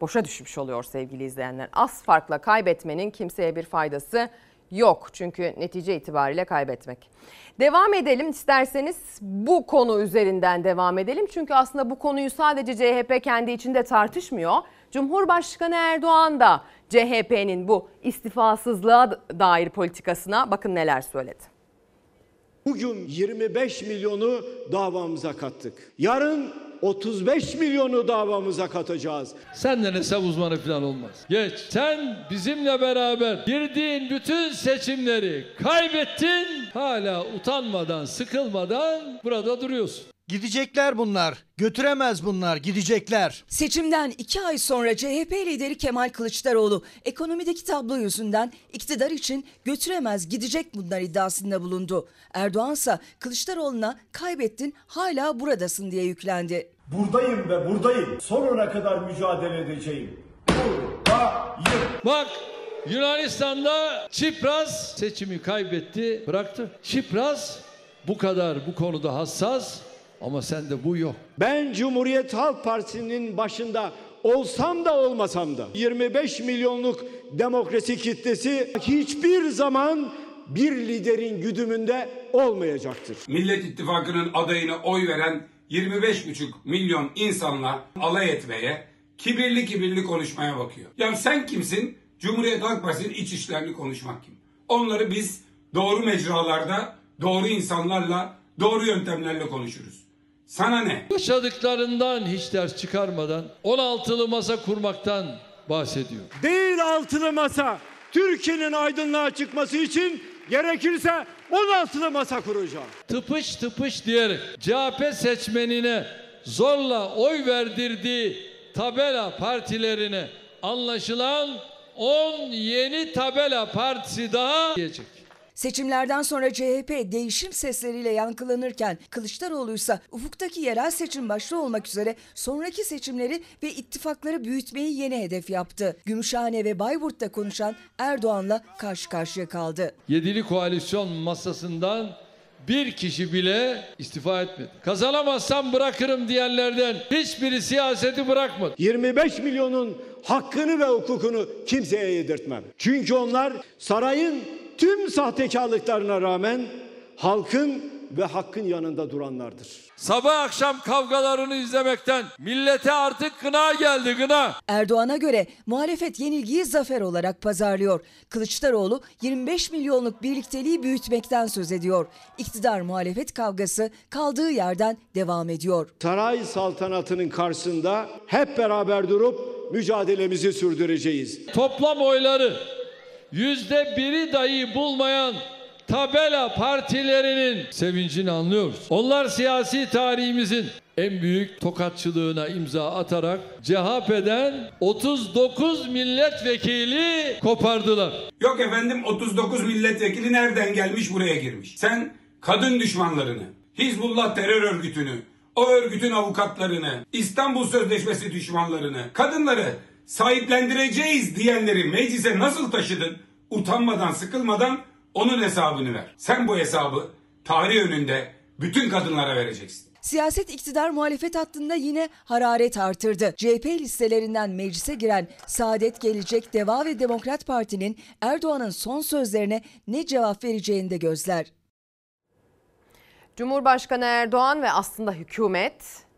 boşa düşmüş oluyor sevgili izleyenler. Az farkla kaybetmenin kimseye bir faydası yok. Çünkü netice itibariyle kaybetmek. Devam edelim isterseniz bu konu üzerinden devam edelim. Çünkü aslında bu konuyu sadece CHP kendi içinde tartışmıyor. Cumhurbaşkanı Erdoğan da CHP'nin bu istifasızlığa dair politikasına bakın neler söyledi.
Bugün 25 milyonu davamıza kattık. Yarın 35 milyonu davamıza katacağız.
Senden hesap uzmanı falan olmaz. Geç. Sen bizimle beraber girdiğin bütün seçimleri kaybettin. Hala utanmadan, sıkılmadan burada duruyorsun.
Gidecekler bunlar. Götüremez bunlar. Gidecekler.
Seçimden iki ay sonra CHP lideri Kemal Kılıçdaroğlu ekonomideki tablo yüzünden iktidar için götüremez gidecek bunlar iddiasında bulundu. Erdoğan ise Kılıçdaroğlu'na kaybettin hala buradasın diye yüklendi.
Buradayım ve buradayım. Sonuna kadar mücadele edeceğim. Buradayım.
Bak Yunanistan'da Çipras seçimi kaybetti, bıraktı. Çipras bu kadar bu konuda hassas ama sende bu yok.
Ben Cumhuriyet Halk Partisi'nin başında olsam da olmasam da 25 milyonluk demokrasi kitlesi hiçbir zaman bir liderin güdümünde olmayacaktır.
Millet İttifakı'nın adayına oy veren 25,5 milyon insanla alay etmeye, kibirli kibirli konuşmaya bakıyor. Ya sen kimsin? Cumhuriyet Halk Partisi'nin iç işlerini konuşmak kim? Onları biz doğru mecralarda, doğru insanlarla, doğru yöntemlerle konuşuruz. Sana ne?
Yaşadıklarından hiç ders çıkarmadan 16'lı masa kurmaktan bahsediyor.
Değil altılı masa. Türkiye'nin aydınlığa çıkması için gerekirse 16'lı masa kuracağım.
Tıpış tıpış diyerek CHP seçmenine zorla oy verdirdiği tabela partilerine anlaşılan 10 yeni tabela partisi daha gelecek.
Seçimlerden sonra CHP değişim sesleriyle yankılanırken Kılıçdaroğlu ise ufuktaki yerel seçim başta olmak üzere sonraki seçimleri ve ittifakları büyütmeyi yeni hedef yaptı. Gümüşhane ve Bayburt'ta konuşan Erdoğan'la karşı karşıya kaldı.
Yedili koalisyon masasından bir kişi bile istifa etmedi. Kazanamazsam bırakırım diyenlerden hiçbiri siyaseti bırakmadı.
25 milyonun hakkını ve hukukunu kimseye yedirtmem. Çünkü onlar sarayın tüm sahtekarlıklarına rağmen halkın ve hakkın yanında duranlardır.
Sabah akşam kavgalarını izlemekten millete artık gına geldi gına.
Erdoğan'a göre muhalefet yenilgiyi zafer olarak pazarlıyor. Kılıçdaroğlu 25 milyonluk birlikteliği büyütmekten söz ediyor. İktidar muhalefet kavgası kaldığı yerden devam ediyor.
Saray saltanatının karşısında hep beraber durup mücadelemizi sürdüreceğiz.
Toplam oyları yüzde biri dahi bulmayan tabela partilerinin sevincini anlıyoruz. Onlar siyasi tarihimizin en büyük tokatçılığına imza atarak CHP'den 39 milletvekili kopardılar.
Yok efendim 39 milletvekili nereden gelmiş buraya girmiş. Sen kadın düşmanlarını, Hizbullah terör örgütünü, o örgütün avukatlarını, İstanbul Sözleşmesi düşmanlarını, kadınları sahiplendireceğiz diyenleri meclise nasıl taşıdın? Utanmadan, sıkılmadan onun hesabını ver. Sen bu hesabı tarih önünde bütün kadınlara vereceksin.
Siyaset iktidar muhalefet hattında yine hararet artırdı. CHP listelerinden meclise giren Saadet Gelecek, Deva ve Demokrat Parti'nin Erdoğan'ın son sözlerine ne cevap vereceğini de gözler.
Cumhurbaşkanı Erdoğan ve aslında hükümet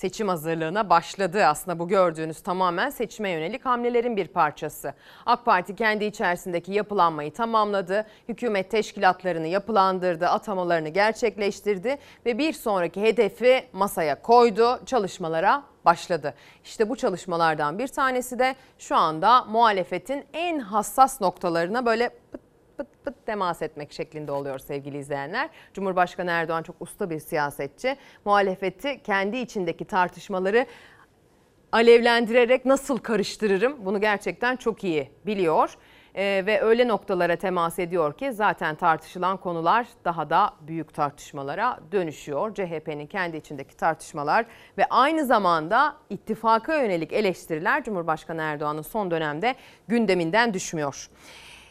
seçim hazırlığına başladı. Aslında bu gördüğünüz tamamen seçime yönelik hamlelerin bir parçası. AK Parti kendi içerisindeki yapılanmayı tamamladı. Hükümet teşkilatlarını yapılandırdı, atamalarını gerçekleştirdi ve bir sonraki hedefi masaya koydu. Çalışmalara başladı. İşte bu çalışmalardan bir tanesi de şu anda muhalefetin en hassas noktalarına böyle pıt pıt pıt temas etmek şeklinde oluyor sevgili izleyenler. Cumhurbaşkanı Erdoğan çok usta bir siyasetçi. Muhalefeti kendi içindeki tartışmaları alevlendirerek nasıl karıştırırım bunu gerçekten çok iyi biliyor. Ee, ve öyle noktalara temas ediyor ki zaten tartışılan konular daha da büyük tartışmalara dönüşüyor. CHP'nin kendi içindeki tartışmalar ve aynı zamanda ittifaka yönelik eleştiriler Cumhurbaşkanı Erdoğan'ın son dönemde gündeminden düşmüyor.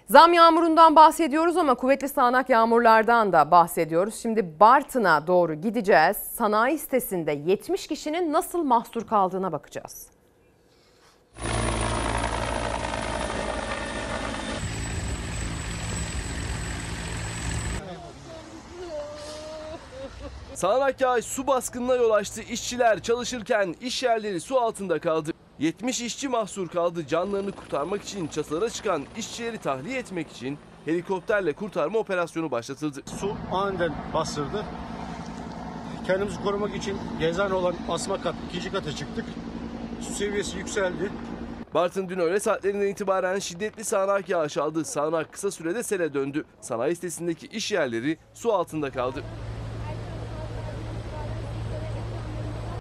Zam yağmurundan bahsediyoruz ama kuvvetli sağanak yağmurlardan da bahsediyoruz. Şimdi Bartın'a doğru gideceğiz. Sanayi sitesinde 70 kişinin nasıl mahsur kaldığına bakacağız.
Sağanak yağış su baskınına yol açtı. İşçiler çalışırken iş yerleri su altında kaldı. 70 işçi mahsur kaldı. Canlarını kurtarmak için çatılara çıkan işçileri tahliye etmek için helikopterle kurtarma operasyonu başlatıldı.
Su aniden bastırdı. Kendimizi korumak için gezane olan asma kat ikinci kata çıktık. Su seviyesi yükseldi.
Bartın dün öğle saatlerinden itibaren şiddetli sağanak yağış aldı. Sağanak kısa sürede sele döndü. Sanayi sitesindeki iş yerleri su altında kaldı.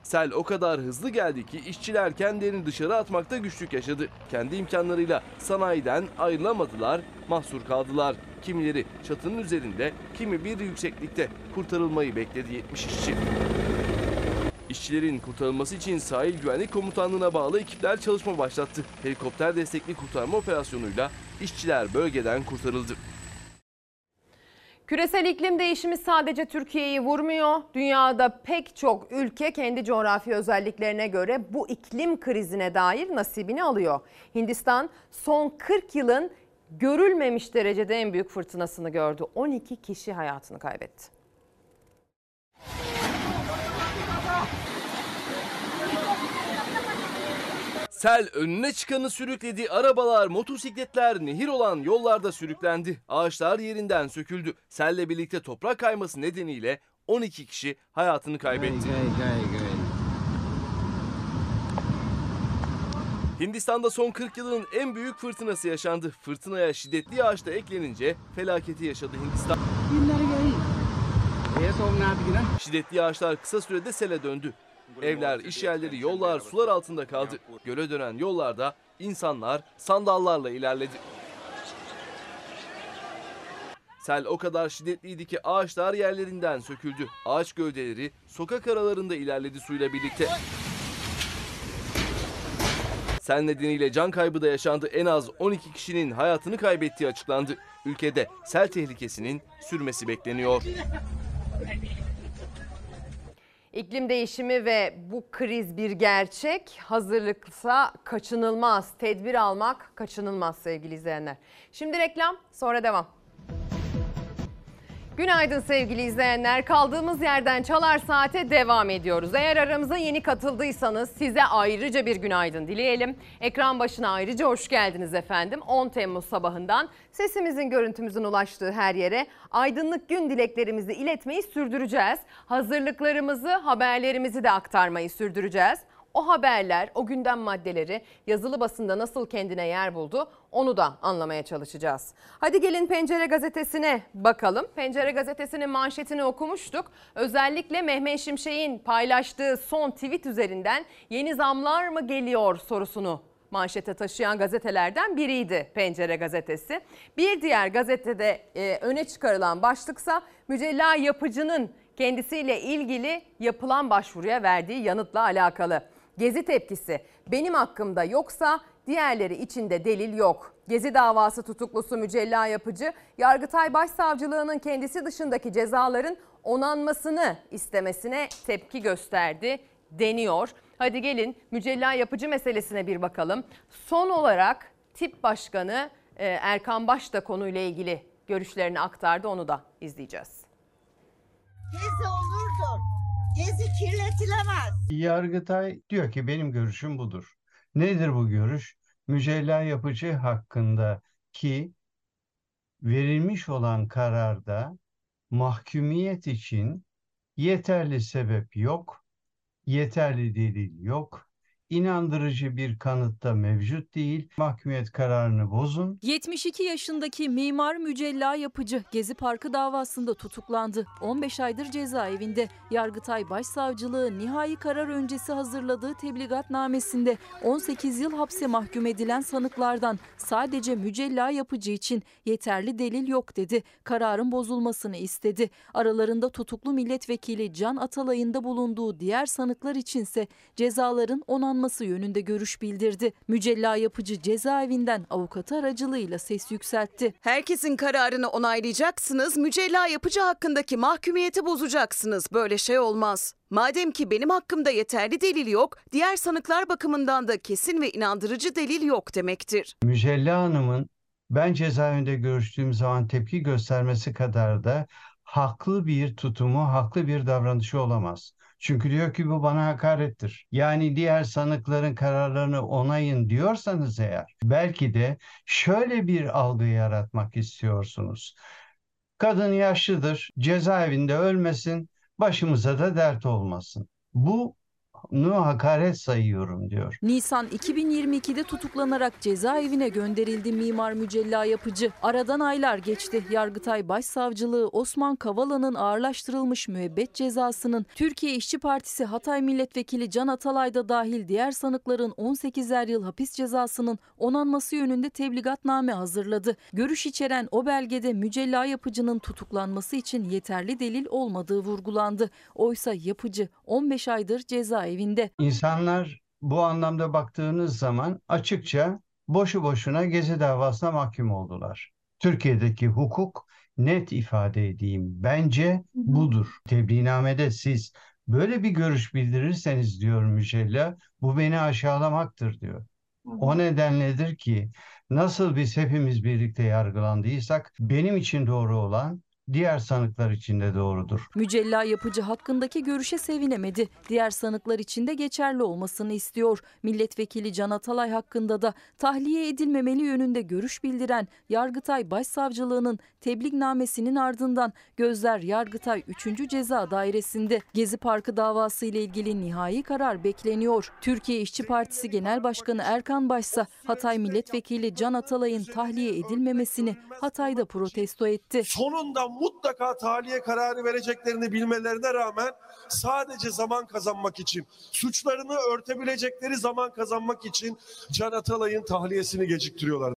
Sel o kadar hızlı geldi ki işçiler kendilerini dışarı atmakta güçlük yaşadı. Kendi imkanlarıyla sanayiden ayrılamadılar, mahsur kaldılar. Kimileri çatının üzerinde, kimi bir yükseklikte kurtarılmayı bekledi 70 işçi. İşçilerin kurtarılması için Sahil Güvenlik Komutanlığı'na bağlı ekipler çalışma başlattı. Helikopter destekli kurtarma operasyonuyla işçiler bölgeden kurtarıldı.
Küresel iklim değişimi sadece Türkiye'yi vurmuyor. Dünyada pek çok ülke kendi coğrafi özelliklerine göre bu iklim krizine dair nasibini alıyor. Hindistan son 40 yılın görülmemiş derecede en büyük fırtınasını gördü. 12 kişi hayatını kaybetti.
Sel önüne çıkanı sürükledi. Arabalar, motosikletler nehir olan yollarda sürüklendi. Ağaçlar yerinden söküldü. Selle birlikte toprak kayması nedeniyle 12 kişi hayatını kaybetti. Hindistan'da son 40 yılın en büyük fırtınası yaşandı. Fırtınaya şiddetli yağış da eklenince felaketi yaşadı Hindistan. Şiddetli yağışlar kısa sürede sele döndü. Evler, iş yerleri, yollar sular altında kaldı. Göle dönen yollarda insanlar sandallarla ilerledi. Sel o kadar şiddetliydi ki ağaçlar yerlerinden söküldü. Ağaç gövdeleri sokak aralarında ilerledi suyla birlikte. Sel nedeniyle can kaybı da yaşandı. En az 12 kişinin hayatını kaybettiği açıklandı. Ülkede sel tehlikesinin sürmesi bekleniyor.
İklim değişimi ve bu kriz bir gerçek. Hazırlıksa kaçınılmaz. Tedbir almak kaçınılmaz sevgili izleyenler. Şimdi reklam sonra devam. Günaydın sevgili izleyenler. Kaldığımız yerden Çalar Saat'e devam ediyoruz. Eğer aramıza yeni katıldıysanız size ayrıca bir günaydın dileyelim. Ekran başına ayrıca hoş geldiniz efendim. 10 Temmuz sabahından sesimizin görüntümüzün ulaştığı her yere aydınlık gün dileklerimizi iletmeyi sürdüreceğiz. Hazırlıklarımızı, haberlerimizi de aktarmayı sürdüreceğiz. O haberler, o gündem maddeleri yazılı basında nasıl kendine yer buldu onu da anlamaya çalışacağız. Hadi gelin Pencere Gazetesi'ne bakalım. Pencere Gazetesi'nin manşetini okumuştuk. Özellikle Mehmet Şimşek'in paylaştığı son tweet üzerinden yeni zamlar mı geliyor sorusunu manşete taşıyan gazetelerden biriydi Pencere Gazetesi. Bir diğer gazetede e, öne çıkarılan başlıksa Mücella Yapıcı'nın kendisiyle ilgili yapılan başvuruya verdiği yanıtla alakalı. Gezi tepkisi benim hakkımda yoksa diğerleri içinde delil yok. Gezi davası tutuklusu Mücella Yapıcı, Yargıtay Başsavcılığının kendisi dışındaki cezaların onanmasını istemesine tepki gösterdi deniyor. Hadi gelin Mücella Yapıcı meselesine bir bakalım. Son olarak tip başkanı e, Erkan Baş da konuyla ilgili görüşlerini aktardı onu da izleyeceğiz.
Gezi olurdur. Gezi kirletilemez.
Yargıtay diyor ki benim görüşüm budur. Nedir bu görüş? Mücella yapıcı hakkındaki verilmiş olan kararda mahkumiyet için yeterli sebep yok, yeterli delil yok, inandırıcı bir kanıtta mevcut değil. Mahkumiyet kararını bozun.
72 yaşındaki mimar Mücella Yapıcı Gezi Parkı davasında tutuklandı. 15 aydır cezaevinde. Yargıtay Başsavcılığı nihai karar öncesi hazırladığı tebligatnamesinde 18 yıl hapse mahkum edilen sanıklardan sadece Mücella Yapıcı için yeterli delil yok dedi. Kararın bozulmasını istedi. Aralarında tutuklu milletvekili Can Atalay'ın da bulunduğu diğer sanıklar içinse cezaların onanması yönünde görüş bildirdi. Mücella Yapıcı cezaevinden avukatı aracılığıyla ses yükseltti.
Herkesin kararını onaylayacaksınız, mücella yapıcı hakkındaki mahkumiyeti bozacaksınız. Böyle şey olmaz. Madem ki benim hakkımda yeterli delil yok, diğer sanıklar bakımından da kesin ve inandırıcı delil yok demektir.
Mücella Hanım'ın ben cezaevinde görüştüğüm zaman tepki göstermesi kadar da haklı bir tutumu, haklı bir davranışı olamaz. Çünkü diyor ki bu bana hakarettir. Yani diğer sanıkların kararlarını onayın diyorsanız eğer belki de şöyle bir algı yaratmak istiyorsunuz. Kadın yaşlıdır, cezaevinde ölmesin, başımıza da dert olmasın. Bu hakaret sayıyorum diyor.
Nisan 2022'de tutuklanarak cezaevine gönderildi mimar Mücella Yapıcı. Aradan aylar geçti. Yargıtay Başsavcılığı Osman Kavala'nın ağırlaştırılmış müebbet cezasının Türkiye İşçi Partisi Hatay Milletvekili Can Atalay da dahil diğer sanıkların 18'er yıl hapis cezasının onanması yönünde tebligatname hazırladı. Görüş içeren o belgede Mücella Yapıcı'nın tutuklanması için yeterli delil olmadığı vurgulandı. Oysa Yapıcı 15 aydır cezaevinde.
İnsanlar bu anlamda baktığınız zaman açıkça boşu boşuna Gezi davasına mahkum oldular. Türkiye'deki hukuk net ifade edeyim bence budur. Tebliğnamede siz böyle bir görüş bildirirseniz diyor Mücella bu beni aşağılamaktır diyor. O nedenledir ki nasıl biz hepimiz birlikte yargılandıysak benim için doğru olan diğer sanıklar için de doğrudur.
Mücella yapıcı hakkındaki görüşe sevinemedi. Diğer sanıklar için de geçerli olmasını istiyor. Milletvekili Can Atalay hakkında da tahliye edilmemeli yönünde görüş bildiren Yargıtay Başsavcılığının tebliğnamesinin ardından gözler Yargıtay 3. Ceza Dairesi'nde Gezi Parkı davası ile ilgili nihai karar bekleniyor. Türkiye İşçi Partisi Genel Başkanı Erkan Başsa Hatay Milletvekili Can Atalay'ın tahliye edilmemesini Hatay'da protesto etti.
Sonunda mutlaka tahliye kararı vereceklerini bilmelerine rağmen sadece zaman kazanmak için, suçlarını örtebilecekleri zaman kazanmak için Can Atalay'ın tahliyesini geciktiriyorlar.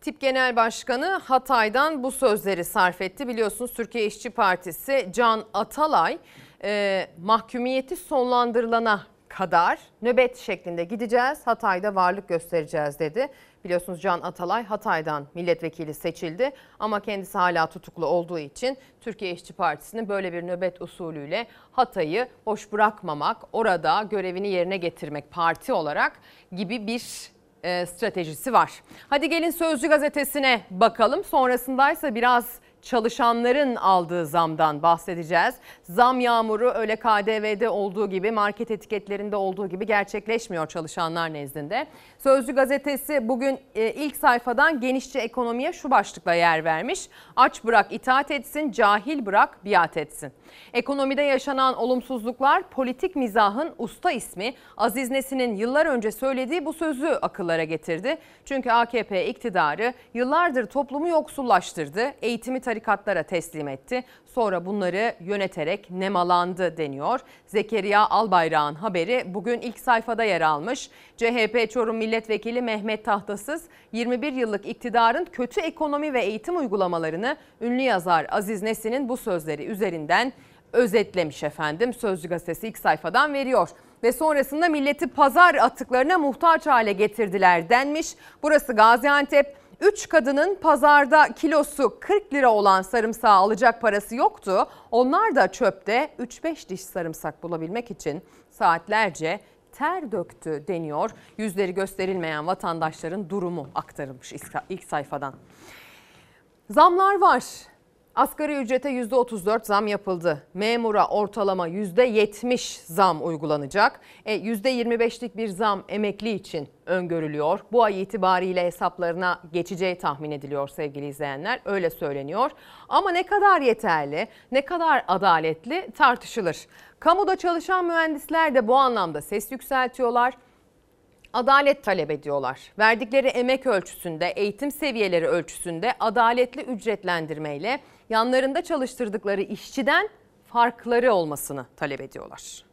Tip Genel Başkanı Hatay'dan bu sözleri sarf etti. Biliyorsunuz Türkiye İşçi Partisi Can Atalay e, mahkumiyeti sonlandırılana kadar nöbet şeklinde gideceğiz. Hatay'da varlık göstereceğiz dedi. Biliyorsunuz Can Atalay Hatay'dan milletvekili seçildi ama kendisi hala tutuklu olduğu için Türkiye İşçi Partisi'nin böyle bir nöbet usulüyle Hatay'ı boş bırakmamak, orada görevini yerine getirmek parti olarak gibi bir e, stratejisi var. Hadi gelin Sözcü gazetesine bakalım. Sonrasındaysa biraz çalışanların aldığı zamdan bahsedeceğiz. Zam yağmuru öyle KDV'de olduğu gibi market etiketlerinde olduğu gibi gerçekleşmiyor çalışanlar nezdinde. Sözcü gazetesi bugün e, ilk sayfadan genişçe ekonomiye şu başlıkla yer vermiş. Aç bırak itaat etsin, cahil bırak biat etsin. Ekonomide yaşanan olumsuzluklar politik mizahın usta ismi Aziz Nesin'in yıllar önce söylediği bu sözü akıllara getirdi. Çünkü AKP iktidarı yıllardır toplumu yoksullaştırdı, eğitimi tarikatlara teslim etti. Sonra bunları yöneterek nemalandı deniyor. Zekeriya Albayrak'ın haberi bugün ilk sayfada yer almış. CHP Çorum Milletvekili Mehmet Tahtasız 21 yıllık iktidarın kötü ekonomi ve eğitim uygulamalarını ünlü yazar Aziz Nesin'in bu sözleri üzerinden özetlemiş efendim. Sözcü gazetesi ilk sayfadan veriyor ve sonrasında milleti pazar atıklarına muhtaç hale getirdiler denmiş. Burası Gaziantep. 3 kadının pazarda kilosu 40 lira olan sarımsağı alacak parası yoktu. Onlar da çöpte 3-5 diş sarımsak bulabilmek için saatlerce ter döktü deniyor. Yüzleri gösterilmeyen vatandaşların durumu aktarılmış ilk sayfadan. Zamlar var. Asgari ücrete %34 zam yapıldı. Memura ortalama %70 zam uygulanacak. E, %25'lik bir zam emekli için öngörülüyor. Bu ay itibariyle hesaplarına geçeceği tahmin ediliyor sevgili izleyenler. Öyle söyleniyor. Ama ne kadar yeterli, ne kadar adaletli tartışılır. Kamuda çalışan mühendisler de bu anlamda ses yükseltiyorlar adalet talep ediyorlar. Verdikleri emek ölçüsünde, eğitim seviyeleri ölçüsünde adaletli ücretlendirmeyle yanlarında çalıştırdıkları işçiden farkları olmasını talep ediyorlar.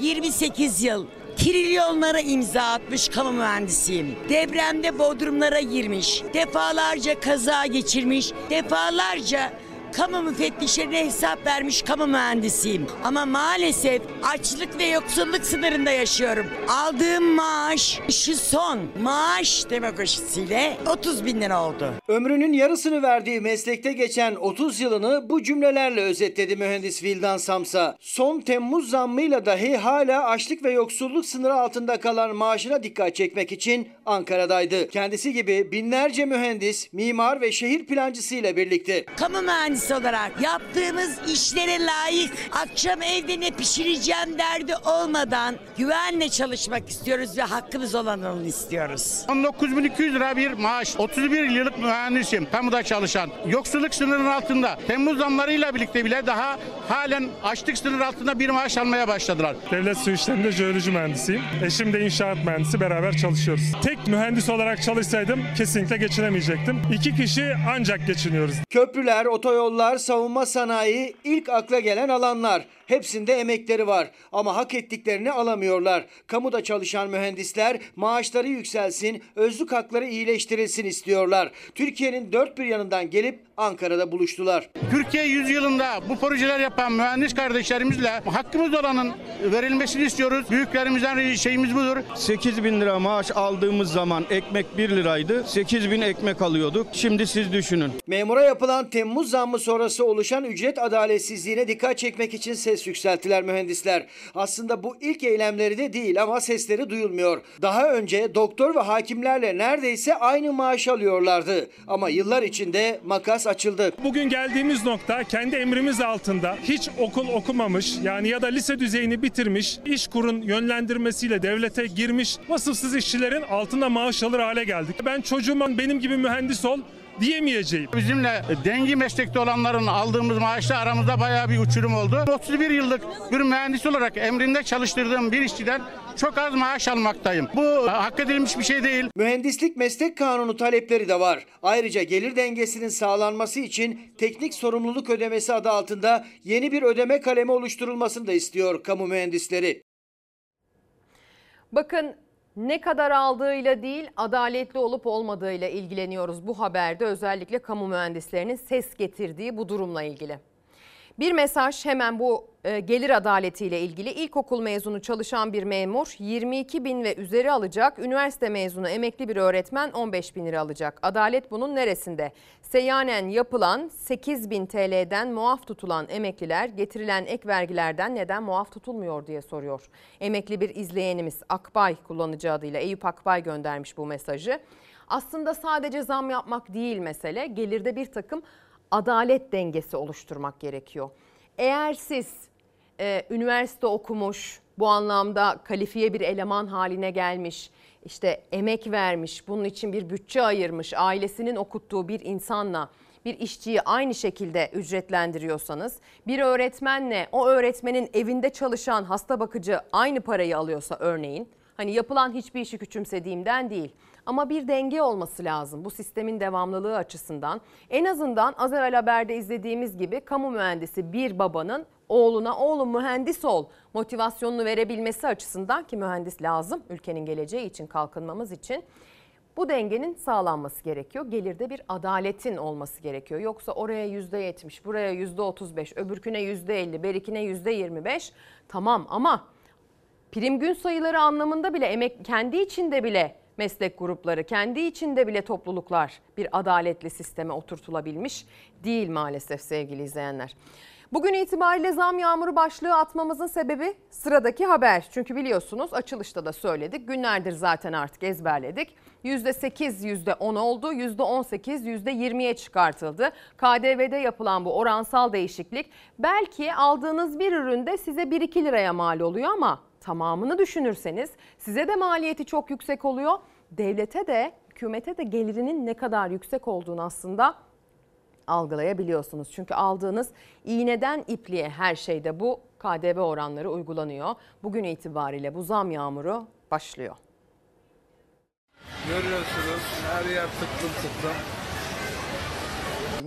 28 yıl trilyonlara imza atmış kamu mühendisiyim. Depremde bodrumlara girmiş, defalarca kaza geçirmiş, defalarca kamu müfettişlerine hesap vermiş kamu mühendisiyim. Ama maalesef açlık ve yoksulluk sınırında yaşıyorum. Aldığım maaş şu son maaş demokrasisiyle 30 bin lira oldu.
Ömrünün yarısını verdiği meslekte geçen 30 yılını bu cümlelerle özetledi mühendis Vildan Samsa. Son Temmuz zammıyla dahi hala açlık ve yoksulluk sınırı altında kalan maaşına dikkat çekmek için Ankara'daydı. Kendisi gibi binlerce mühendis, mimar ve şehir plancısı ile birlikte.
Kamu mühendisi olarak yaptığımız işlere layık akşam evde ne pişireceğim derdi olmadan güvenle çalışmak istiyoruz ve hakkımız olanını istiyoruz.
19.200 lira bir maaş. 31 yıllık mühendisim. Kamuda çalışan. Yoksulluk sınırının altında. Temmuz zamlarıyla birlikte bile daha halen açlık sınırı altında bir maaş almaya başladılar.
Devlet su işlerinde jeoloji mühendisiyim. Eşim de inşaat mühendisi. Beraber çalışıyoruz. Tek mühendis olarak çalışsaydım kesinlikle geçinemeyecektim. İki kişi ancak geçiniyoruz.
Köprüler, otoyollar, savunma sanayi ilk akla gelen alanlar. Hepsinde emekleri var ama hak ettiklerini alamıyorlar. Kamuda çalışan mühendisler maaşları yükselsin, özlük hakları iyileştirilsin istiyorlar. Türkiye'nin dört bir yanından gelip Ankara'da buluştular.
Türkiye yüzyılında bu projeler yapan mühendis kardeşlerimizle hakkımız olanın verilmesini istiyoruz. Büyüklerimizden şeyimiz budur.
8 bin lira maaş aldığımız zaman ekmek 1 liraydı. 8 bin ekmek alıyorduk. Şimdi siz düşünün.
Memura yapılan Temmuz zammı sonrası oluşan ücret adaletsizliğine dikkat çekmek için ses yükselttiler mühendisler. Aslında bu ilk eylemleri de değil ama sesleri duyulmuyor. Daha önce doktor ve hakimlerle neredeyse aynı maaş alıyorlardı. Ama yıllar içinde makas açıldı.
Bugün geldiğimiz nokta kendi emrimiz altında hiç okul okumamış yani ya da lise düzeyini bitirmiş, iş kurun yönlendirmesiyle devlete girmiş vasıfsız işçilerin altında maaş alır hale geldik. Ben çocuğuma benim gibi mühendis ol diyemeyeceğim.
Bizimle dengi meslekte olanların aldığımız maaşla aramızda bayağı bir uçurum oldu. 31 yıllık bir mühendis olarak emrinde çalıştırdığım bir işçiden çok az maaş almaktayım. Bu hak edilmiş bir şey değil.
Mühendislik meslek kanunu talepleri de var. Ayrıca gelir dengesinin sağlanması için teknik sorumluluk ödemesi adı altında yeni bir ödeme kalemi oluşturulmasını da istiyor kamu mühendisleri.
Bakın ne kadar aldığıyla değil adaletli olup olmadığıyla ilgileniyoruz bu haberde özellikle kamu mühendislerinin ses getirdiği bu durumla ilgili. Bir mesaj hemen bu e, gelir adaletiyle ilgili ilkokul mezunu çalışan bir memur 22 bin ve üzeri alacak. Üniversite mezunu emekli bir öğretmen 15 bin lira alacak. Adalet bunun neresinde? Seyyanen yapılan 8 bin TL'den muaf tutulan emekliler getirilen ek vergilerden neden muaf tutulmuyor diye soruyor. Emekli bir izleyenimiz Akbay kullanıcı adıyla Eyüp Akbay göndermiş bu mesajı. Aslında sadece zam yapmak değil mesele gelirde bir takım adalet dengesi oluşturmak gerekiyor. Eğer siz e, üniversite okumuş, bu anlamda kalifiye bir eleman haline gelmiş, işte emek vermiş, bunun için bir bütçe ayırmış, ailesinin okuttuğu bir insanla bir işçiyi aynı şekilde ücretlendiriyorsanız, bir öğretmenle o öğretmenin evinde çalışan hasta bakıcı aynı parayı alıyorsa örneğin, hani yapılan hiçbir işi küçümsediğimden değil. Ama bir denge olması lazım bu sistemin devamlılığı açısından. En azından az evvel haberde izlediğimiz gibi kamu mühendisi bir babanın oğluna oğlum mühendis ol motivasyonunu verebilmesi açısından ki mühendis lazım ülkenin geleceği için kalkınmamız için. Bu dengenin sağlanması gerekiyor. Gelirde bir adaletin olması gerekiyor. Yoksa oraya %70, buraya %35, öbürküne %50, berikine %25 tamam ama prim gün sayıları anlamında bile emek kendi içinde bile meslek grupları, kendi içinde bile topluluklar bir adaletli sisteme oturtulabilmiş değil maalesef sevgili izleyenler. Bugün itibariyle zam yağmuru başlığı atmamızın sebebi sıradaki haber. Çünkü biliyorsunuz açılışta da söyledik. Günlerdir zaten artık ezberledik. %8, %10 oldu. %18, %20'ye çıkartıldı. KDV'de yapılan bu oransal değişiklik belki aldığınız bir üründe size 1-2 liraya mal oluyor ama tamamını düşünürseniz size de maliyeti çok yüksek oluyor. Devlete de hükümete de gelirinin ne kadar yüksek olduğunu aslında algılayabiliyorsunuz. Çünkü aldığınız iğneden ipliğe her şeyde bu KDV oranları uygulanıyor. Bugün itibariyle bu zam yağmuru başlıyor.
Görüyorsunuz her yer tıklım tıklım.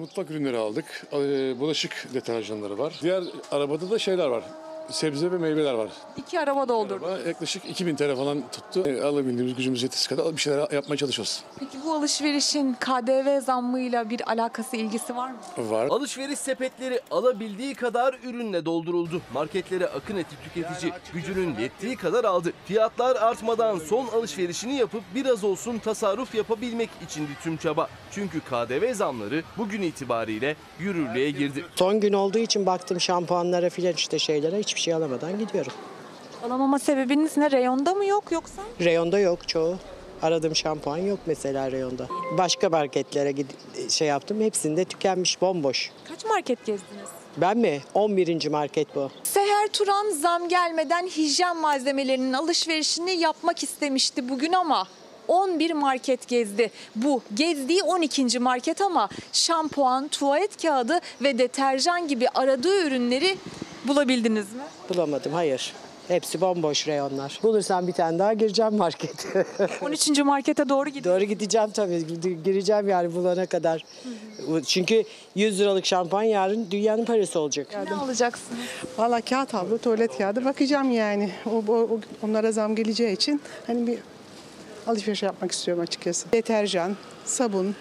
Mutfak ürünleri aldık. Ee, Bulaşık deterjanları var. Diğer arabada da şeyler var. Sebze ve meyveler var.
İki araba doldurduk.
Araba yaklaşık 2000 TL falan tuttu. Ee, Alabildiğimiz gücümüz yetisi kadar bir şeyler yapmaya çalışıyoruz.
Peki bu alışverişin KDV zammıyla bir alakası, ilgisi var mı?
Var.
Alışveriş sepetleri alabildiği kadar ürünle dolduruldu. Marketlere akın etti tüketici. Gücünün yettiği kadar aldı. Fiyatlar artmadan son alışverişini yapıp biraz olsun tasarruf yapabilmek içindi tüm çaba. Çünkü KDV zamları bugün itibariyle yürürlüğe girdi.
Son gün olduğu için baktım şampuanlara filan işte şeylere hiçbir şey alamadan gidiyorum.
Alamama sebebiniz ne? Reyonda mı yok yoksa?
Reyonda yok çoğu. Aradığım şampuan yok mesela reyonda. Başka marketlere gid- şey yaptım hepsinde tükenmiş bomboş.
Kaç market gezdiniz?
Ben mi? 11. market bu.
Seher Turan zam gelmeden hijyen malzemelerinin alışverişini yapmak istemişti bugün ama 11 market gezdi. Bu gezdiği 12. market ama şampuan, tuvalet kağıdı ve deterjan gibi aradığı ürünleri bulabildiniz mi?
Bulamadım hayır. Hepsi bomboş reyonlar. Bulursam bir tane daha gireceğim markete.
13. markete doğru gidiyor.
Doğru gideceğim tabii. Gireceğim yani bulana kadar. Çünkü 100 liralık şampuan yarın dünyanın parası olacak.
Ne alacaksınız?
Valla kağıt havlu, tuvalet kağıdı bakacağım yani. O, o- onlara zam geleceği için hani bir alışveriş yapmak istiyorum açıkçası. Deterjan, sabun,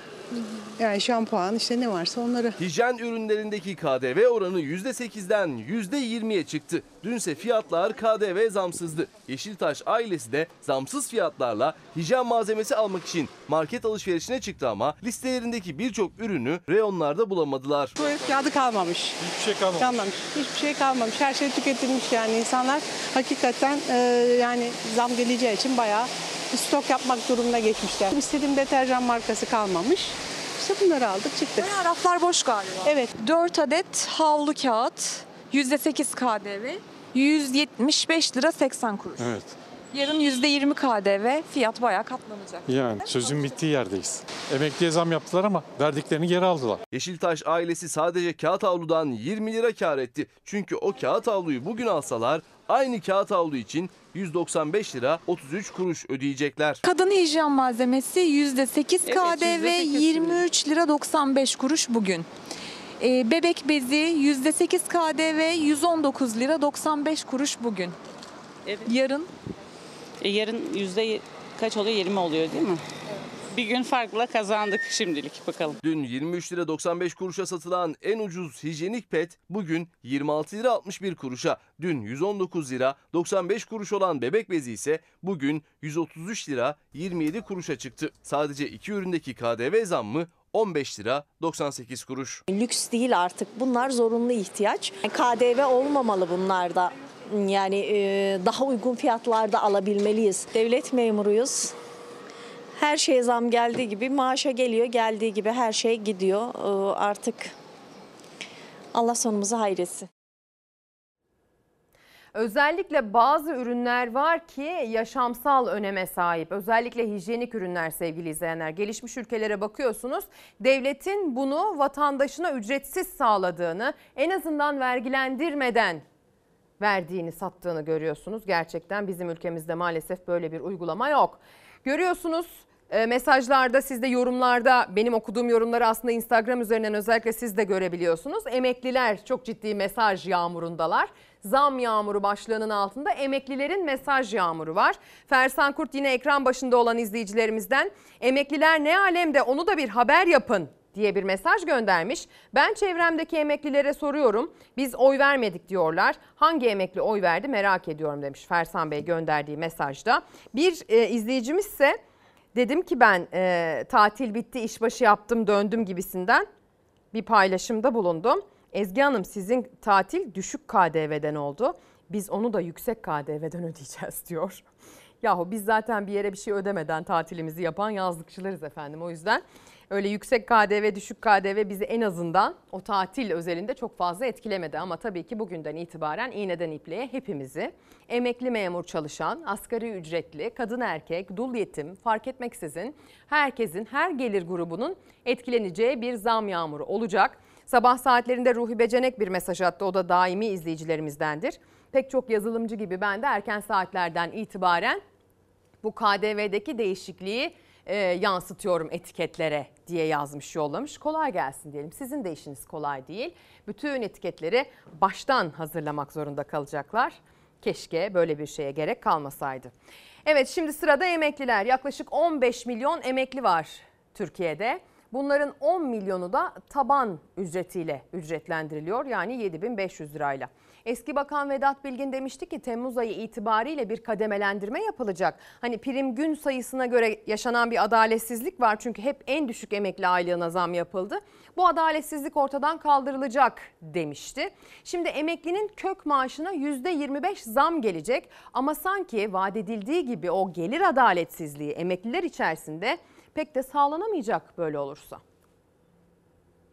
yani şampuan işte ne varsa onları.
Hijyen ürünlerindeki KDV oranı %8'den %20'ye çıktı. Dünse fiyatlar KDV zamsızdı. Yeşiltaş ailesi de zamsız fiyatlarla hijyen malzemesi almak için market alışverişine çıktı ama listelerindeki birçok ürünü reyonlarda bulamadılar.
Tuvalet kağıdı kalmamış.
Hiçbir şey kalmamış.
Hiçbir şey kalmamış. Her şey tüketilmiş yani insanlar hakikaten e, yani zam geleceği için bayağı stok yapmak durumuna geçmişler. İstediğim deterjan markası kalmamış. İşte bunları aldık çıktık.
Bayağı raflar boş galiba.
Evet.
4 adet havlu kağıt, %8 KDV, 175 lira 80 kuruş.
Evet.
Yarın %20 KDV, fiyat bayağı katlanacak.
Yani sözün bittiği yerdeyiz. Emekliye zam yaptılar ama verdiklerini geri aldılar.
Yeşiltaş ailesi sadece kağıt havludan 20 lira kar etti. Çünkü o kağıt havluyu bugün alsalar aynı kağıt havlu için 195 lira 33 kuruş ödeyecekler.
Kadın hijyen malzemesi %8 KDV, 23 lira 95 kuruş bugün. Ee, bebek bezi %8 KDV, 119 lira 95 kuruş bugün. Yarın
E, yarın yüzde kaç oluyor? 20 oluyor değil mi? Bir gün farkla kazandık şimdilik bakalım.
Dün 23 lira 95 kuruşa satılan en ucuz hijyenik pet bugün 26 lira 61 kuruşa. Dün 119 lira 95 kuruş olan bebek bezi ise bugün 133 lira 27 kuruşa çıktı. Sadece iki üründeki KDV zammı 15 lira 98 kuruş.
Lüks değil artık. Bunlar zorunlu ihtiyaç. KDV olmamalı bunlarda. Yani e, daha uygun fiyatlarda alabilmeliyiz. Devlet memuruyuz. Her şeye zam geldiği gibi maaşa geliyor, geldiği gibi her şey gidiyor. E, Artık Allah sonumuzu hayretsin.
Özellikle bazı ürünler var ki yaşamsal öneme sahip. Özellikle hijyenik ürünler sevgili izleyenler. Gelişmiş ülkelere bakıyorsunuz. Devletin bunu vatandaşına ücretsiz sağladığını, en azından vergilendirmeden verdiğini, sattığını görüyorsunuz. Gerçekten bizim ülkemizde maalesef böyle bir uygulama yok. Görüyorsunuz e, mesajlarda siz de yorumlarda benim okuduğum yorumları aslında Instagram üzerinden özellikle siz de görebiliyorsunuz. Emekliler çok ciddi mesaj yağmurundalar. Zam yağmuru başlığının altında emeklilerin mesaj yağmuru var. Fersan Kurt yine ekran başında olan izleyicilerimizden emekliler ne alemde onu da bir haber yapın diye bir mesaj göndermiş. Ben çevremdeki emeklilere soruyorum. Biz oy vermedik diyorlar. Hangi emekli oy verdi merak ediyorum demiş Fersan Bey gönderdiği mesajda. Bir e, izleyicimiz ise dedim ki ben e, tatil bitti işbaşı yaptım döndüm gibisinden bir paylaşımda bulundum. Ezgi Hanım sizin tatil düşük KDV'den oldu. Biz onu da yüksek KDV'den ödeyeceğiz diyor. Yahu biz zaten bir yere bir şey ödemeden tatilimizi yapan yazlıkçılarız efendim. O yüzden öyle yüksek KDV, düşük KDV bizi en azından o tatil özelinde çok fazla etkilemedi. Ama tabii ki bugünden itibaren iğneden ipliğe hepimizi emekli memur çalışan, asgari ücretli, kadın erkek, dul yetim fark etmeksizin herkesin, her gelir grubunun etkileneceği bir zam yağmuru olacak. Sabah saatlerinde Ruhi Becenek bir mesaj attı. O da daimi izleyicilerimizdendir. Pek çok yazılımcı gibi ben de erken saatlerden itibaren bu KDV'deki değişikliği e, yansıtıyorum etiketlere diye yazmış yollamış. Kolay gelsin diyelim. Sizin de işiniz kolay değil. Bütün etiketleri baştan hazırlamak zorunda kalacaklar. Keşke böyle bir şeye gerek kalmasaydı. Evet şimdi sırada emekliler. Yaklaşık 15 milyon emekli var Türkiye'de. Bunların 10 milyonu da taban ücretiyle ücretlendiriliyor. Yani 7500 lirayla. Eski Bakan Vedat Bilgin demişti ki Temmuz ayı itibariyle bir kademelendirme yapılacak. Hani prim gün sayısına göre yaşanan bir adaletsizlik var. Çünkü hep en düşük emekli aylığına zam yapıldı. Bu adaletsizlik ortadan kaldırılacak demişti. Şimdi emeklinin kök maaşına %25 zam gelecek. Ama sanki vaat edildiği gibi o gelir adaletsizliği emekliler içerisinde pek de sağlanamayacak böyle olursa.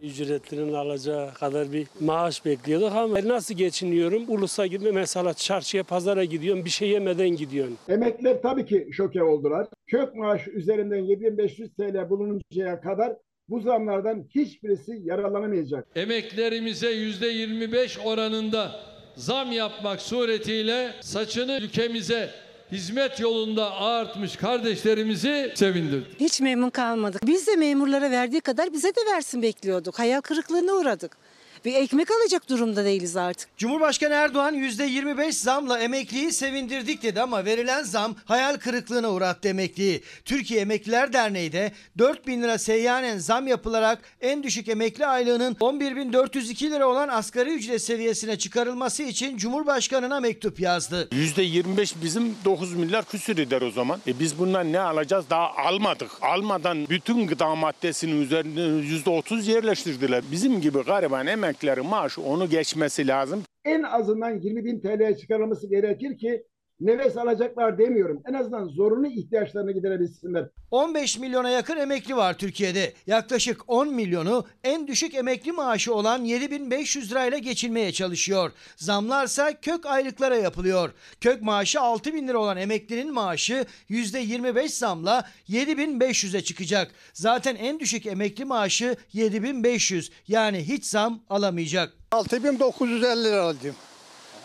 Ücretlerin alacağı kadar bir maaş bekliyorduk ama nasıl geçiniyorum? Ulus'a gibi mesela çarşıya pazara gidiyorum bir şey yemeden gidiyorum.
Emekliler tabii ki şoke oldular. Kök maaş üzerinden 7500 TL bulununcaya kadar bu zamlardan hiçbirisi yararlanamayacak.
Emeklerimize yüzde 25 oranında zam yapmak suretiyle saçını ülkemize hizmet yolunda ağartmış kardeşlerimizi sevindirdik.
Hiç memnun kalmadık. Biz de memurlara verdiği kadar bize de versin bekliyorduk. Hayal kırıklığına uğradık. Bir ekmek alacak durumda değiliz artık.
Cumhurbaşkanı Erdoğan %25 zamla emekliyi sevindirdik dedi ama verilen zam hayal kırıklığına uğrattı emekliyi. Türkiye Emekliler Derneği de 4 bin lira seyyanen zam yapılarak en düşük emekli aylığının 11.402 lira olan asgari ücret seviyesine çıkarılması için Cumhurbaşkanına mektup yazdı.
%25 bizim 9 milyar küsür eder o zaman. E biz bundan ne alacağız? Daha almadık. Almadan bütün gıda maddesinin üzerine %30 yerleştirdiler. Bizim gibi gariban emeklilerin maaşı onu geçmesi lazım.
En azından 20 bin TL'ye çıkarılması gerekir ki nefes alacaklar demiyorum. En azından zorunlu ihtiyaçlarını giderebilsinler.
15 milyona yakın emekli var Türkiye'de. Yaklaşık 10 milyonu en düşük emekli maaşı olan 7500 lirayla geçinmeye çalışıyor. Zamlarsa kök aylıklara yapılıyor. Kök maaşı 6000 lira olan emeklinin maaşı %25 zamla 7500'e çıkacak. Zaten en düşük emekli maaşı 7500 yani hiç zam alamayacak.
6950 lira aldım.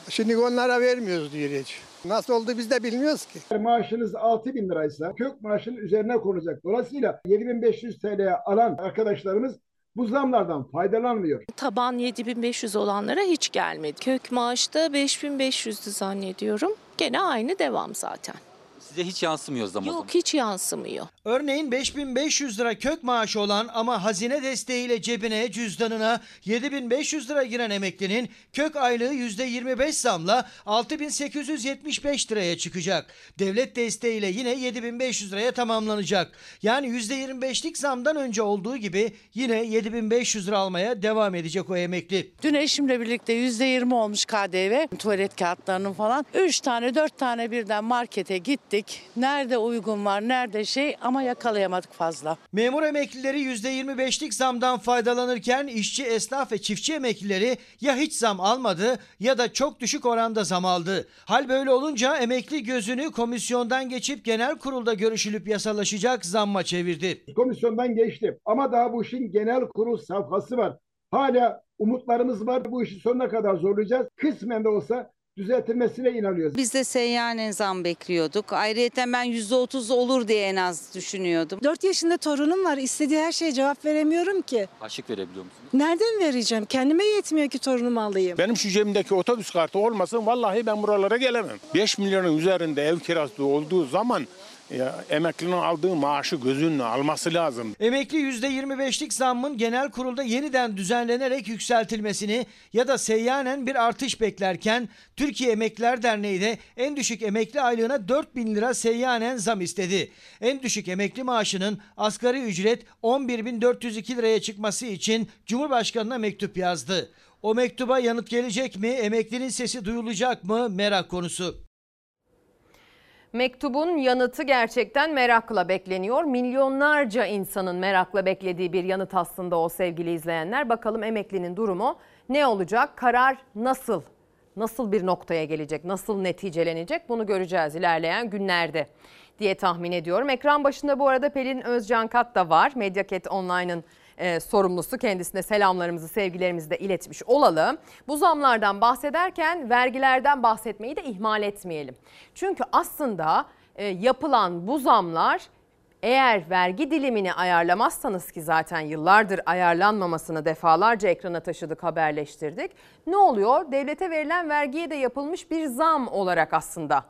Şimdi onlara vermiyoruz diyor hiç. Nasıl oldu biz de bilmiyoruz ki.
Maaşınız 6 bin liraysa kök maaşın üzerine konacak. Dolayısıyla 7500 TL alan arkadaşlarımız bu zamlardan faydalanmıyor.
Taban 7500 olanlara hiç gelmedi. Kök maaşta 5500'dü zannediyorum. Gene aynı devam zaten.
Size hiç yansımıyor zam o zaman.
Yok hiç yansımıyor.
Örneğin 5500 lira kök maaşı olan ama hazine desteğiyle cebine, cüzdanına 7500 lira giren emeklinin kök aylığı %25 zamla 6875 liraya çıkacak. Devlet desteğiyle yine 7500 liraya tamamlanacak. Yani %25'lik zamdan önce olduğu gibi yine 7500 lira almaya devam edecek o emekli.
Dün eşimle birlikte %20 olmuş KDV tuvalet kağıtlarının falan. 3 tane 4 tane birden markete gittik. Nerede uygun var nerede şey ama yakalayamadık fazla.
Memur emeklileri %25'lik zamdan faydalanırken işçi, esnaf ve çiftçi emeklileri ya hiç zam almadı ya da çok düşük oranda zam aldı. Hal böyle olunca emekli gözünü komisyondan geçip genel kurulda görüşülüp yasalaşacak zamma çevirdi.
Komisyondan geçti ama daha bu işin genel kurul safhası var. Hala umutlarımız var. Bu işi sonuna kadar zorlayacağız. Kısmen de olsa düzeltilmesine inanıyoruz.
Biz de seyyanen zam bekliyorduk. Ayrıca ben %30 olur diye en az düşünüyordum.
4 yaşında torunum var. İstediği her şeye cevap veremiyorum ki.
Aşık verebiliyor musunuz?
Nereden vereceğim? Kendime yetmiyor ki torunumu alayım.
Benim şu cebimdeki otobüs kartı olmasın vallahi ben buralara gelemem. 5 milyonun üzerinde ev kirası olduğu zaman ya, emeklinin aldığı maaşı gözünün alması lazım.
Emekli %25'lik zammın genel kurulda yeniden düzenlenerek yükseltilmesini ya da seyyanen bir artış beklerken Türkiye Emekliler Derneği de en düşük emekli aylığına 4 bin lira seyyanen zam istedi. En düşük emekli maaşının asgari ücret 11.402 liraya çıkması için Cumhurbaşkanı'na mektup yazdı. O mektuba yanıt gelecek mi? Emeklinin sesi duyulacak mı? Merak konusu.
Mektubun yanıtı gerçekten merakla bekleniyor. Milyonlarca insanın merakla beklediği bir yanıt aslında o sevgili izleyenler. Bakalım emeklinin durumu ne olacak? Karar nasıl? Nasıl bir noktaya gelecek? Nasıl neticelenecek? Bunu göreceğiz ilerleyen günlerde diye tahmin ediyorum. Ekran başında bu arada Pelin Özcan Kat da var. Medyaket Online'ın e, sorumlusu kendisine selamlarımızı sevgilerimizi de iletmiş olalım. Bu zamlardan bahsederken vergilerden bahsetmeyi de ihmal etmeyelim. Çünkü aslında e, yapılan bu zamlar eğer vergi dilimini ayarlamazsanız ki zaten yıllardır ayarlanmamasını defalarca ekrana taşıdık, haberleştirdik. Ne oluyor? Devlete verilen vergiye de yapılmış bir zam olarak aslında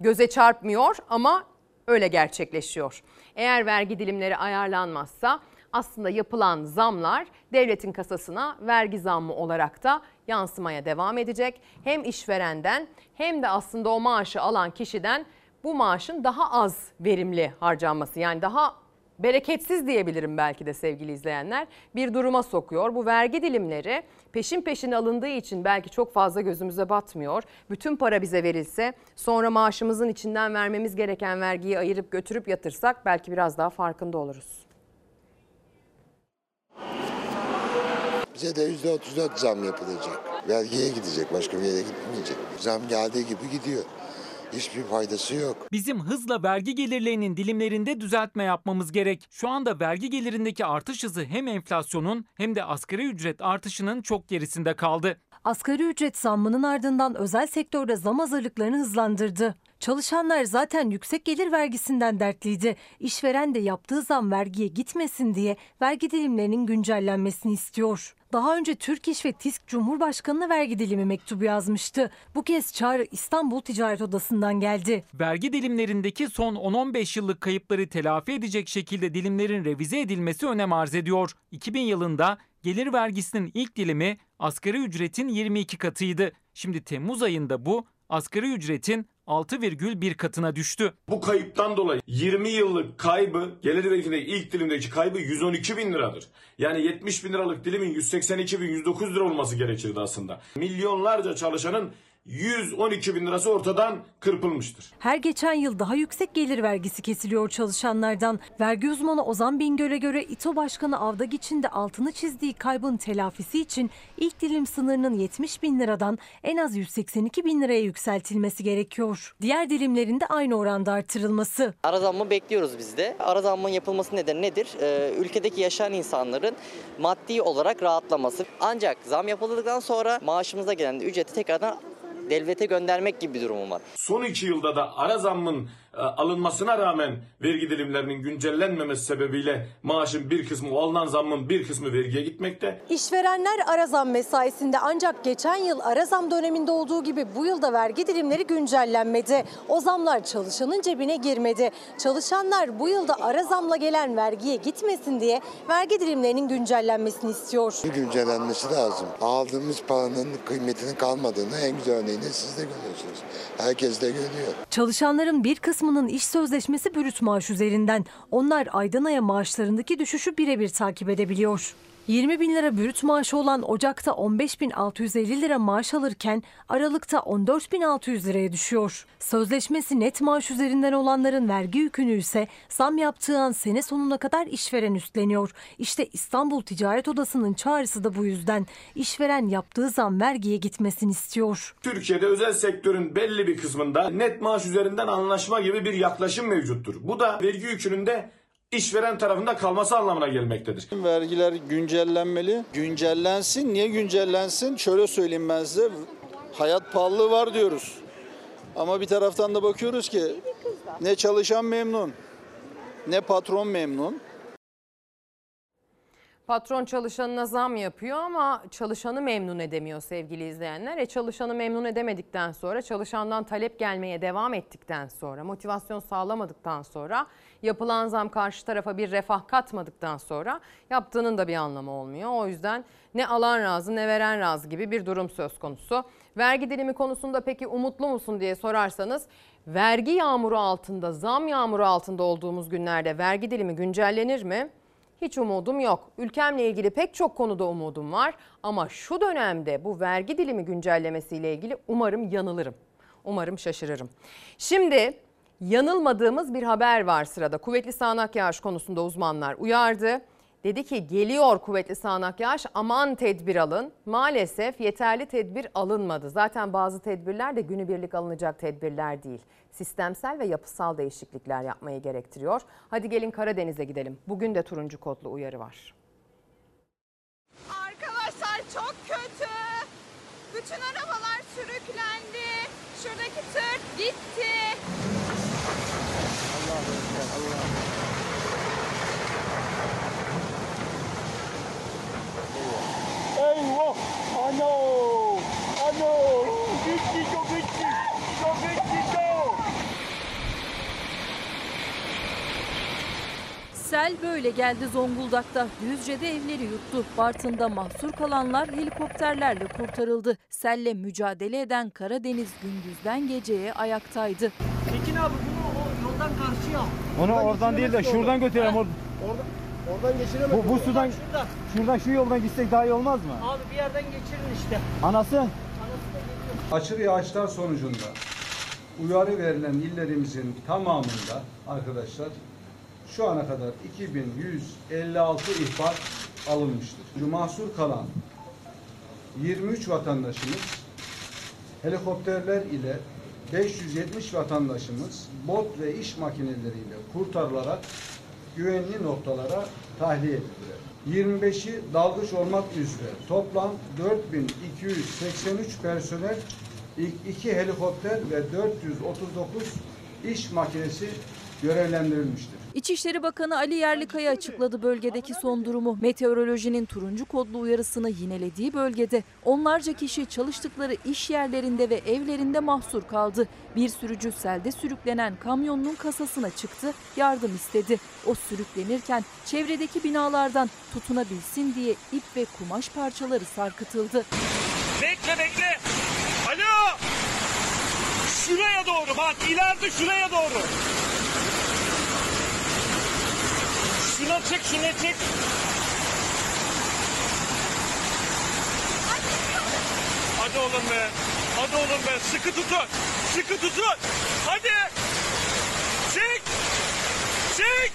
göze çarpmıyor ama öyle gerçekleşiyor. Eğer vergi dilimleri ayarlanmazsa aslında yapılan zamlar devletin kasasına vergi zammı olarak da yansımaya devam edecek. Hem işverenden hem de aslında o maaşı alan kişiden bu maaşın daha az verimli harcanması yani daha bereketsiz diyebilirim belki de sevgili izleyenler bir duruma sokuyor. Bu vergi dilimleri peşin peşin alındığı için belki çok fazla gözümüze batmıyor. Bütün para bize verilse sonra maaşımızın içinden vermemiz gereken vergiyi ayırıp götürüp yatırsak belki biraz daha farkında oluruz.
Bize de yüzde otuz dört zam yapılacak. Vergiye gidecek, başka bir yere gitmeyecek. Zam geldiği gibi gidiyor. Hiçbir faydası yok.
Bizim hızla vergi gelirlerinin dilimlerinde düzeltme yapmamız gerek. Şu anda vergi gelirindeki artış hızı hem enflasyonun hem de asgari ücret artışının çok gerisinde kaldı.
Asgari ücret zammının ardından özel sektörde zam hazırlıklarını hızlandırdı. Çalışanlar zaten yüksek gelir vergisinden dertliydi. İşveren de yaptığı zam vergiye gitmesin diye vergi dilimlerinin güncellenmesini istiyor. Daha önce Türk İş ve TİSK Cumhurbaşkanı'na vergi dilimi mektubu yazmıştı. Bu kez çağrı İstanbul Ticaret Odası'ndan geldi.
Vergi dilimlerindeki son 10-15 yıllık kayıpları telafi edecek şekilde dilimlerin revize edilmesi önem arz ediyor. 2000 yılında gelir vergisinin ilk dilimi asgari ücretin 22 katıydı. Şimdi Temmuz ayında bu asgari ücretin 6,1 katına düştü.
Bu kayıptan dolayı 20 yıllık kaybı gelir vergisinde ilk dilimdeki kaybı 112 bin liradır. Yani 70 bin liralık dilimin 182 bin 109 lira olması gerekirdi aslında. Milyonlarca çalışanın 112 bin lirası ortadan kırpılmıştır.
Her geçen yıl daha yüksek gelir vergisi kesiliyor çalışanlardan. Vergi uzmanı Ozan Bingöl'e göre İTO Başkanı Avdagiç'in de altını çizdiği kaybın telafisi için ilk dilim sınırının 70 bin liradan en az 182 bin liraya yükseltilmesi gerekiyor. Diğer dilimlerin de aynı oranda artırılması.
Ara zammı bekliyoruz biz de. Ara zammın yapılması nedeni nedir? Ee, ülkedeki yaşayan insanların maddi olarak rahatlaması. Ancak zam yapıldıktan sonra maaşımıza gelen ücreti tekrardan devlete göndermek gibi bir durumu var.
Son iki yılda da ara zammın alınmasına rağmen vergi dilimlerinin güncellenmemesi sebebiyle maaşın bir kısmı, o alınan zammın bir kısmı vergiye gitmekte.
İşverenler ara zam mesaisinde ancak geçen yıl ara zam döneminde olduğu gibi bu yılda vergi dilimleri güncellenmedi. O zamlar çalışanın cebine girmedi. Çalışanlar bu yılda ara zamla gelen vergiye gitmesin diye vergi dilimlerinin güncellenmesini istiyor.
Güncellenmesi lazım. Aldığımız paranın kıymetinin kalmadığını en güzel örneğini siz de görüyorsunuz. Herkes de görüyor.
Çalışanların bir kısmının iş sözleşmesi brüt maaş üzerinden. Onlar aydan aya maaşlarındaki düşüşü birebir takip edebiliyor. 20 bin lira brüt maaşı olan Ocak'ta 15.650 lira maaş alırken Aralık'ta 14.600 liraya düşüyor. Sözleşmesi net maaş üzerinden olanların vergi yükünü ise zam yaptığı an sene sonuna kadar işveren üstleniyor. İşte İstanbul Ticaret Odası'nın çağrısı da bu yüzden. İşveren yaptığı zam vergiye gitmesini istiyor.
Türkiye'de özel sektörün belli bir kısmında net maaş üzerinden anlaşma gibi bir yaklaşım mevcuttur. Bu da vergi yükünün de işveren tarafında kalması anlamına gelmektedir.
Vergiler güncellenmeli. Güncellensin. Niye güncellensin? Şöyle söyleyeyim ben size. Hayat pahalılığı var diyoruz. Ama bir taraftan da bakıyoruz ki ne çalışan memnun, ne patron memnun.
Patron çalışanına zam yapıyor ama çalışanı memnun edemiyor sevgili izleyenler. E çalışanı memnun edemedikten sonra, çalışandan talep gelmeye devam ettikten sonra, motivasyon sağlamadıktan sonra, yapılan zam karşı tarafa bir refah katmadıktan sonra yaptığının da bir anlamı olmuyor. O yüzden ne alan razı ne veren razı gibi bir durum söz konusu. Vergi dilimi konusunda peki umutlu musun diye sorarsanız vergi yağmuru altında, zam yağmuru altında olduğumuz günlerde vergi dilimi güncellenir mi? Hiç umudum yok. Ülkemle ilgili pek çok konuda umudum var ama şu dönemde bu vergi dilimi güncellemesiyle ilgili umarım yanılırım. Umarım şaşırırım. Şimdi yanılmadığımız bir haber var sırada. Kuvvetli sağanak yağış konusunda uzmanlar uyardı. Dedi ki geliyor kuvvetli sağanak yağış aman tedbir alın. Maalesef yeterli tedbir alınmadı. Zaten bazı tedbirler de günübirlik alınacak tedbirler değil. Sistemsel ve yapısal değişiklikler yapmayı gerektiriyor. Hadi gelin Karadeniz'e gidelim. Bugün de turuncu kodlu uyarı var.
Arkadaşlar çok kötü. Bütün arabalar sürüklendi. Şuradaki tır gitti.
Ano! Ano! Gitti, çok gitti! Çok gitti, çok!
Sel böyle geldi Zonguldak'ta. Düzce'de evleri yuttu. Bartın'da mahsur kalanlar helikopterlerle kurtarıldı. Selle mücadele eden Karadeniz gündüzden geceye ayaktaydı.
Tekin abi bunu o yoldan karşıya.
Onu oradan değil de şuradan götürelim. Or
Orada, oradan geçiremedim.
bu, bu sudan
Şuradan.
şuradan şu yoldan gitsek daha iyi olmaz mı?
Abi bir yerden geçirin işte.
Anası?
Aşırı yağışlar sonucunda uyarı verilen illerimizin tamamında arkadaşlar şu ana kadar 2156 ihbar alınmıştır. Mahsur kalan 23 vatandaşımız helikopterler ile 570 vatandaşımız bot ve iş makineleriyle kurtarılarak güvenli noktalara tahliye edildiler. 25'i dalgıç olmak üzere toplam 4283 personel, 2 helikopter ve 439 iş makinesi görevlendirilmiştir.
İçişleri Bakanı Ali Yerlikaya açıkladı bölgedeki son durumu. Meteorolojinin turuncu kodlu uyarısını yinelediği bölgede onlarca kişi çalıştıkları iş yerlerinde ve evlerinde mahsur kaldı. Bir sürücü selde sürüklenen kamyonunun kasasına çıktı, yardım istedi. O sürüklenirken çevredeki binalardan tutunabilsin diye ip ve kumaş parçaları sarkıtıldı.
Bekle bekle. Alo. Şuraya doğru bak ileride şuraya doğru. Şuna çek şuna çek. Hadi oğlum be. Hadi oğlum be. Sıkı tutun. Sıkı tutun. Hadi. Çek. Çek.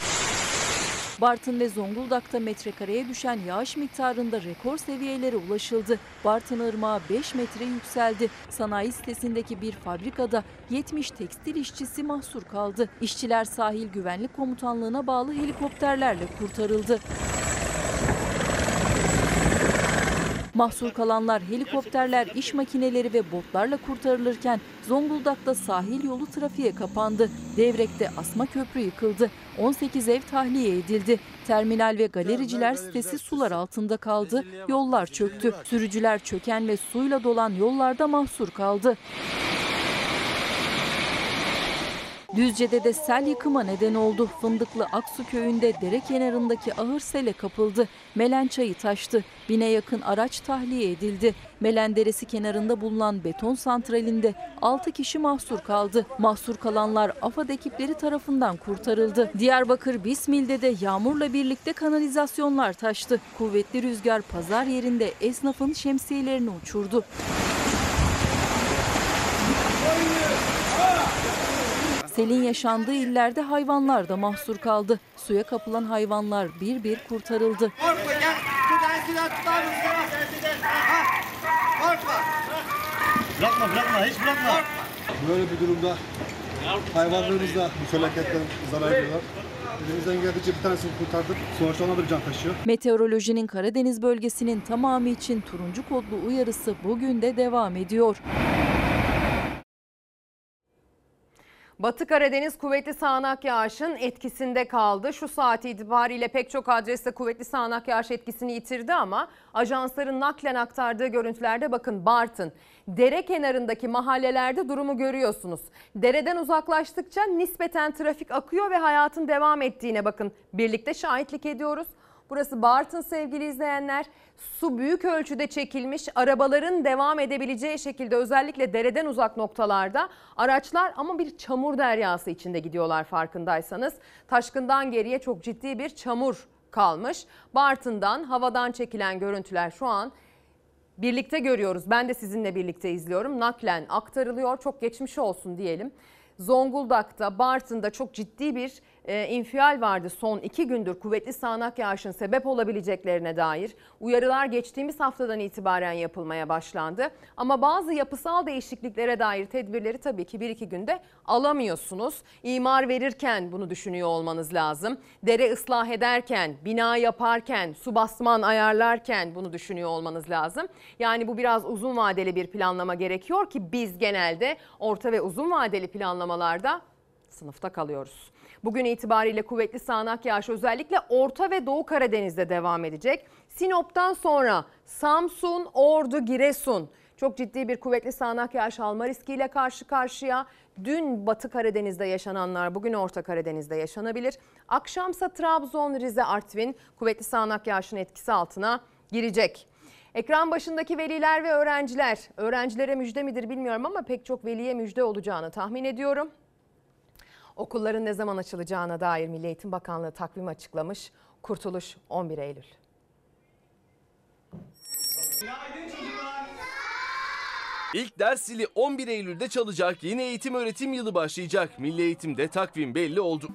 Bartın ve Zonguldak'ta metrekareye düşen yağış miktarında rekor seviyelere ulaşıldı. Bartın Irmağı 5 metre yükseldi. Sanayi sitesindeki bir fabrikada 70 tekstil işçisi mahsur kaldı. İşçiler sahil güvenlik komutanlığına bağlı helikopterlerle kurtarıldı. Mahsur kalanlar helikopterler, iş makineleri ve botlarla kurtarılırken Zonguldak'ta sahil yolu trafiğe kapandı. Devrek'te asma köprü yıkıldı. 18 ev tahliye edildi. Terminal ve galericiler sitesi sular altında kaldı. Yollar çöktü. Sürücüler çöken ve suyla dolan yollarda mahsur kaldı. Düzce'de de sel yıkıma neden oldu. Fındıklı Aksu köyünde dere kenarındaki ahır sele kapıldı. Melen çayı taştı. Bine yakın araç tahliye edildi. Melen Deresi kenarında bulunan beton santralinde 6 kişi mahsur kaldı. Mahsur kalanlar AFAD ekipleri tarafından kurtarıldı. Diyarbakır Bismil'de de yağmurla birlikte kanalizasyonlar taştı. Kuvvetli rüzgar pazar yerinde esnafın şemsiyelerini uçurdu. Selin yaşandığı illerde hayvanlar da mahsur kaldı. Suya kapılan hayvanlar bir bir kurtarıldı.
Korkma gel. Şuradan şuradan tutar mısın? Korkma.
Bırakma bırakma hiç bırakma.
Böyle bir durumda hayvanlarımız da bu felaketten zarar görüyorlar. Elimizden geldiğince bir tanesini kurtardık. Sonuçta ona da bir can taşıyor.
Meteorolojinin Karadeniz bölgesinin tamamı için turuncu kodlu uyarısı bugün de devam ediyor.
Batı Karadeniz kuvvetli sağanak yağışın etkisinde kaldı. Şu saat itibariyle pek çok adreste kuvvetli sağanak yağış etkisini yitirdi ama ajansların naklen aktardığı görüntülerde bakın Bartın, dere kenarındaki mahallelerde durumu görüyorsunuz. Dereden uzaklaştıkça nispeten trafik akıyor ve hayatın devam ettiğine bakın birlikte şahitlik ediyoruz. Burası Bartın sevgili izleyenler. Su büyük ölçüde çekilmiş. Arabaların devam edebileceği şekilde özellikle dereden uzak noktalarda araçlar ama bir çamur deryası içinde gidiyorlar farkındaysanız. Taşkından geriye çok ciddi bir çamur kalmış. Bartın'dan havadan çekilen görüntüler şu an birlikte görüyoruz. Ben de sizinle birlikte izliyorum. Naklen aktarılıyor. Çok geçmiş olsun diyelim. Zonguldak'ta, Bartın'da çok ciddi bir e, infial vardı son iki gündür kuvvetli sağanak yağışın sebep olabileceklerine dair. Uyarılar geçtiğimiz haftadan itibaren yapılmaya başlandı. Ama bazı yapısal değişikliklere dair tedbirleri tabii ki bir iki günde alamıyorsunuz. İmar verirken bunu düşünüyor olmanız lazım. Dere ıslah ederken, bina yaparken, su basman ayarlarken bunu düşünüyor olmanız lazım. Yani bu biraz uzun vadeli bir planlama gerekiyor ki biz genelde orta ve uzun vadeli planlamalarda sınıfta kalıyoruz. Bugün itibariyle kuvvetli sağanak yağış özellikle Orta ve Doğu Karadeniz'de devam edecek. Sinop'tan sonra Samsun, Ordu, Giresun çok ciddi bir kuvvetli sağanak yağış alma riskiyle karşı karşıya. Dün Batı Karadeniz'de yaşananlar bugün Orta Karadeniz'de yaşanabilir. Akşamsa Trabzon, Rize, Artvin kuvvetli sağanak yağışın etkisi altına girecek. Ekran başındaki veliler ve öğrenciler, öğrencilere müjde midir bilmiyorum ama pek çok veliye müjde olacağını tahmin ediyorum. Okulların ne zaman açılacağına dair Milli Eğitim Bakanlığı takvim açıklamış. Kurtuluş 11 Eylül.
İlk ders zili 11 Eylül'de çalacak. Yeni eğitim öğretim yılı başlayacak. Milli Eğitim'de takvim belli oldu.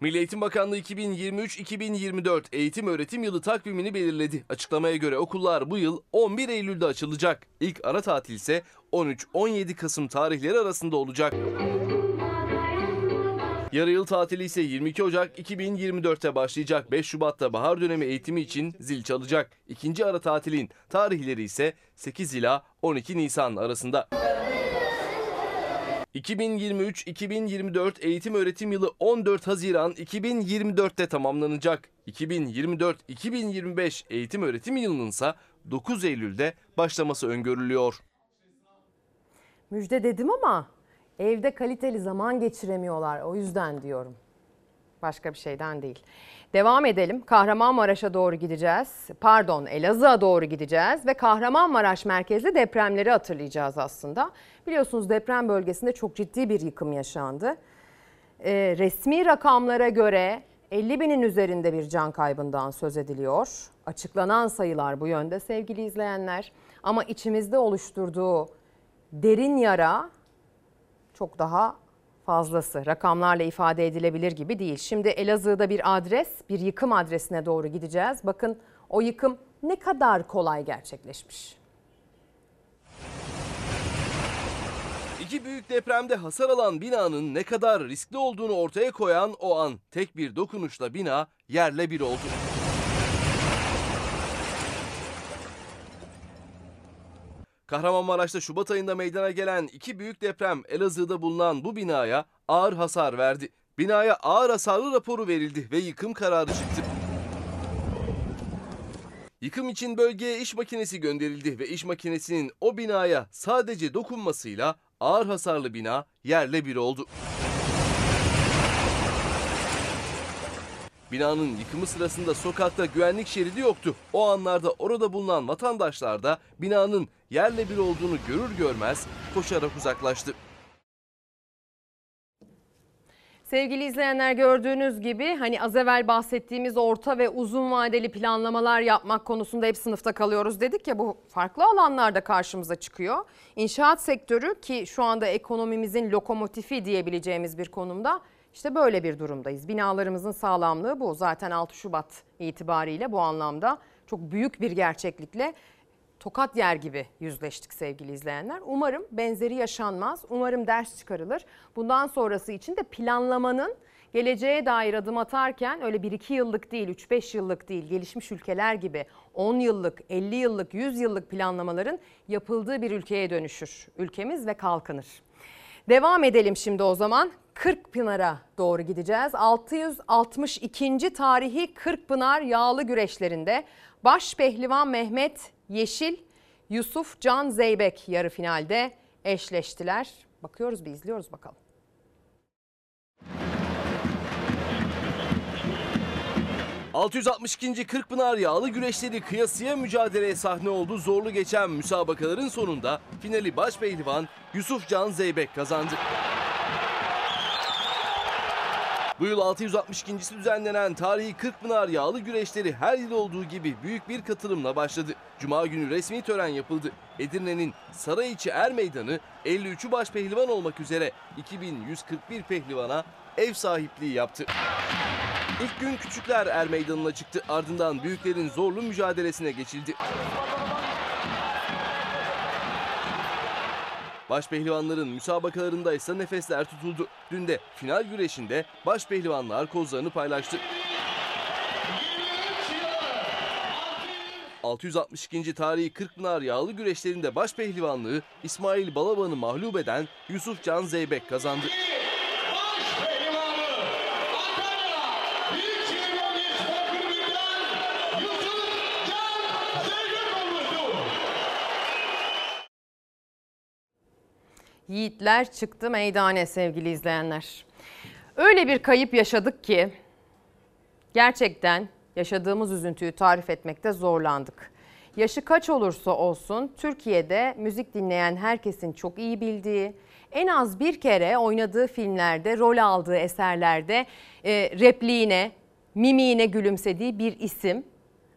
Milli Eğitim Bakanlığı 2023-2024 eğitim öğretim yılı takvimini belirledi. Açıklamaya göre okullar bu yıl 11 Eylül'de açılacak. İlk ara tatil ise 13-17 Kasım tarihleri arasında olacak. Yarı yıl tatili ise 22 Ocak 2024'te başlayacak. 5 Şubat'ta bahar dönemi eğitimi için zil çalacak. İkinci ara tatilin tarihleri ise 8 ila 12 Nisan arasında. 2023-2024 eğitim öğretim yılı 14 Haziran 2024'te tamamlanacak. 2024-2025 eğitim öğretim yılının ise 9 Eylül'de başlaması öngörülüyor.
Müjde dedim ama evde kaliteli zaman geçiremiyorlar. O yüzden diyorum. Başka bir şeyden değil. Devam edelim. Kahramanmaraş'a doğru gideceğiz. Pardon Elazığ'a doğru gideceğiz ve Kahramanmaraş merkezli depremleri hatırlayacağız aslında. Biliyorsunuz deprem bölgesinde çok ciddi bir yıkım yaşandı. Ee, resmi rakamlara göre 50 binin üzerinde bir can kaybından söz ediliyor. Açıklanan sayılar bu yönde sevgili izleyenler. Ama içimizde oluşturduğu derin yara çok daha fazlası. Rakamlarla ifade edilebilir gibi değil. Şimdi Elazığ'da bir adres, bir yıkım adresine doğru gideceğiz. Bakın o yıkım ne kadar kolay gerçekleşmiş.
İki büyük depremde hasar alan binanın ne kadar riskli olduğunu ortaya koyan o an tek bir dokunuşla bina yerle bir oldu. Kahramanmaraş'ta Şubat ayında meydana gelen iki büyük deprem Elazığ'da bulunan bu binaya ağır hasar verdi. Binaya ağır hasarlı raporu verildi ve yıkım kararı çıktı. Yıkım için bölgeye iş makinesi gönderildi ve iş makinesinin o binaya sadece dokunmasıyla ağır hasarlı bina yerle bir oldu. Binanın yıkımı sırasında sokakta güvenlik şeridi yoktu. O anlarda orada bulunan vatandaşlar da binanın yerle bir olduğunu görür görmez koşarak uzaklaştı.
Sevgili izleyenler gördüğünüz gibi hani az evvel bahsettiğimiz orta ve uzun vadeli planlamalar yapmak konusunda hep sınıfta kalıyoruz dedik ya bu farklı alanlarda karşımıza çıkıyor. İnşaat sektörü ki şu anda ekonomimizin lokomotifi diyebileceğimiz bir konumda işte böyle bir durumdayız. Binalarımızın sağlamlığı bu zaten 6 Şubat itibariyle bu anlamda çok büyük bir gerçeklikle tokat yer gibi yüzleştik sevgili izleyenler. Umarım benzeri yaşanmaz. Umarım ders çıkarılır. Bundan sonrası için de planlamanın geleceğe dair adım atarken öyle 1-2 yıllık değil, 3-5 yıllık değil, gelişmiş ülkeler gibi 10 yıllık, 50 yıllık, 100 yıllık planlamaların yapıldığı bir ülkeye dönüşür ülkemiz ve kalkınır. Devam edelim şimdi o zaman. Kırkpınar'a doğru gideceğiz. 662. tarihi Kırkpınar yağlı güreşlerinde baş pehlivan Mehmet Yeşil, Yusuf Can Zeybek yarı finalde eşleştiler. Bakıyoruz bir izliyoruz bakalım.
...662. Kırkpınar yağlı güreşleri kıyasıya mücadeleye sahne oldu. Zorlu geçen müsabakaların sonunda finali baş pehlivan Yusuf Can Zeybek kazandı. Bu yıl 662.si düzenlenen tarihi Kırkpınar yağlı güreşleri her yıl olduğu gibi büyük bir katılımla başladı. Cuma günü resmi tören yapıldı. Edirne'nin Sarayiçi Er Meydanı 53'ü baş pehlivan olmak üzere 2141 pehlivana ev sahipliği yaptı. İlk gün küçükler Er Meydanı'na çıktı ardından büyüklerin zorlu mücadelesine geçildi. Başpehlivanların müsabakalarında ise nefesler tutuldu. Dün de final güreşinde başpehlivanlar kozlarını paylaştı. 662. tarihi Kırkpınar yağlı güreşlerinde başpehlivanlığı İsmail Balaban'ı mağlup eden Yusuf Can Zeybek kazandı.
Yiğitler çıktı meydane sevgili izleyenler. Öyle bir kayıp yaşadık ki gerçekten yaşadığımız üzüntüyü tarif etmekte zorlandık. Yaşı kaç olursa olsun Türkiye'de müzik dinleyen herkesin çok iyi bildiği, en az bir kere oynadığı filmlerde, rol aldığı eserlerde e, repliğine, mimiğine gülümsediği bir isim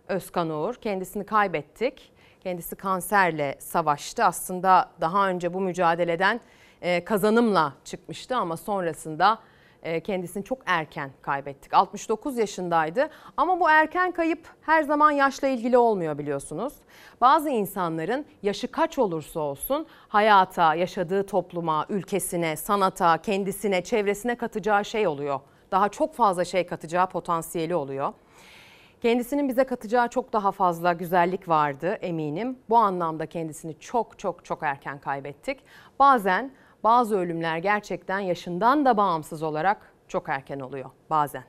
Özkan Uğur. Kendisini kaybettik. Kendisi kanserle savaştı. Aslında daha önce bu mücadeleden e, kazanımla çıkmıştı ama sonrasında e, kendisini çok erken kaybettik. 69 yaşındaydı ama bu erken kayıp her zaman yaşla ilgili olmuyor biliyorsunuz. Bazı insanların yaşı kaç olursa olsun hayata, yaşadığı topluma, ülkesine, sanata, kendisine, çevresine katacağı şey oluyor. Daha çok fazla şey katacağı potansiyeli oluyor. Kendisinin bize katacağı çok daha fazla güzellik vardı eminim. Bu anlamda kendisini çok çok çok erken kaybettik. Bazen bazı ölümler gerçekten yaşından da bağımsız olarak çok erken oluyor bazen.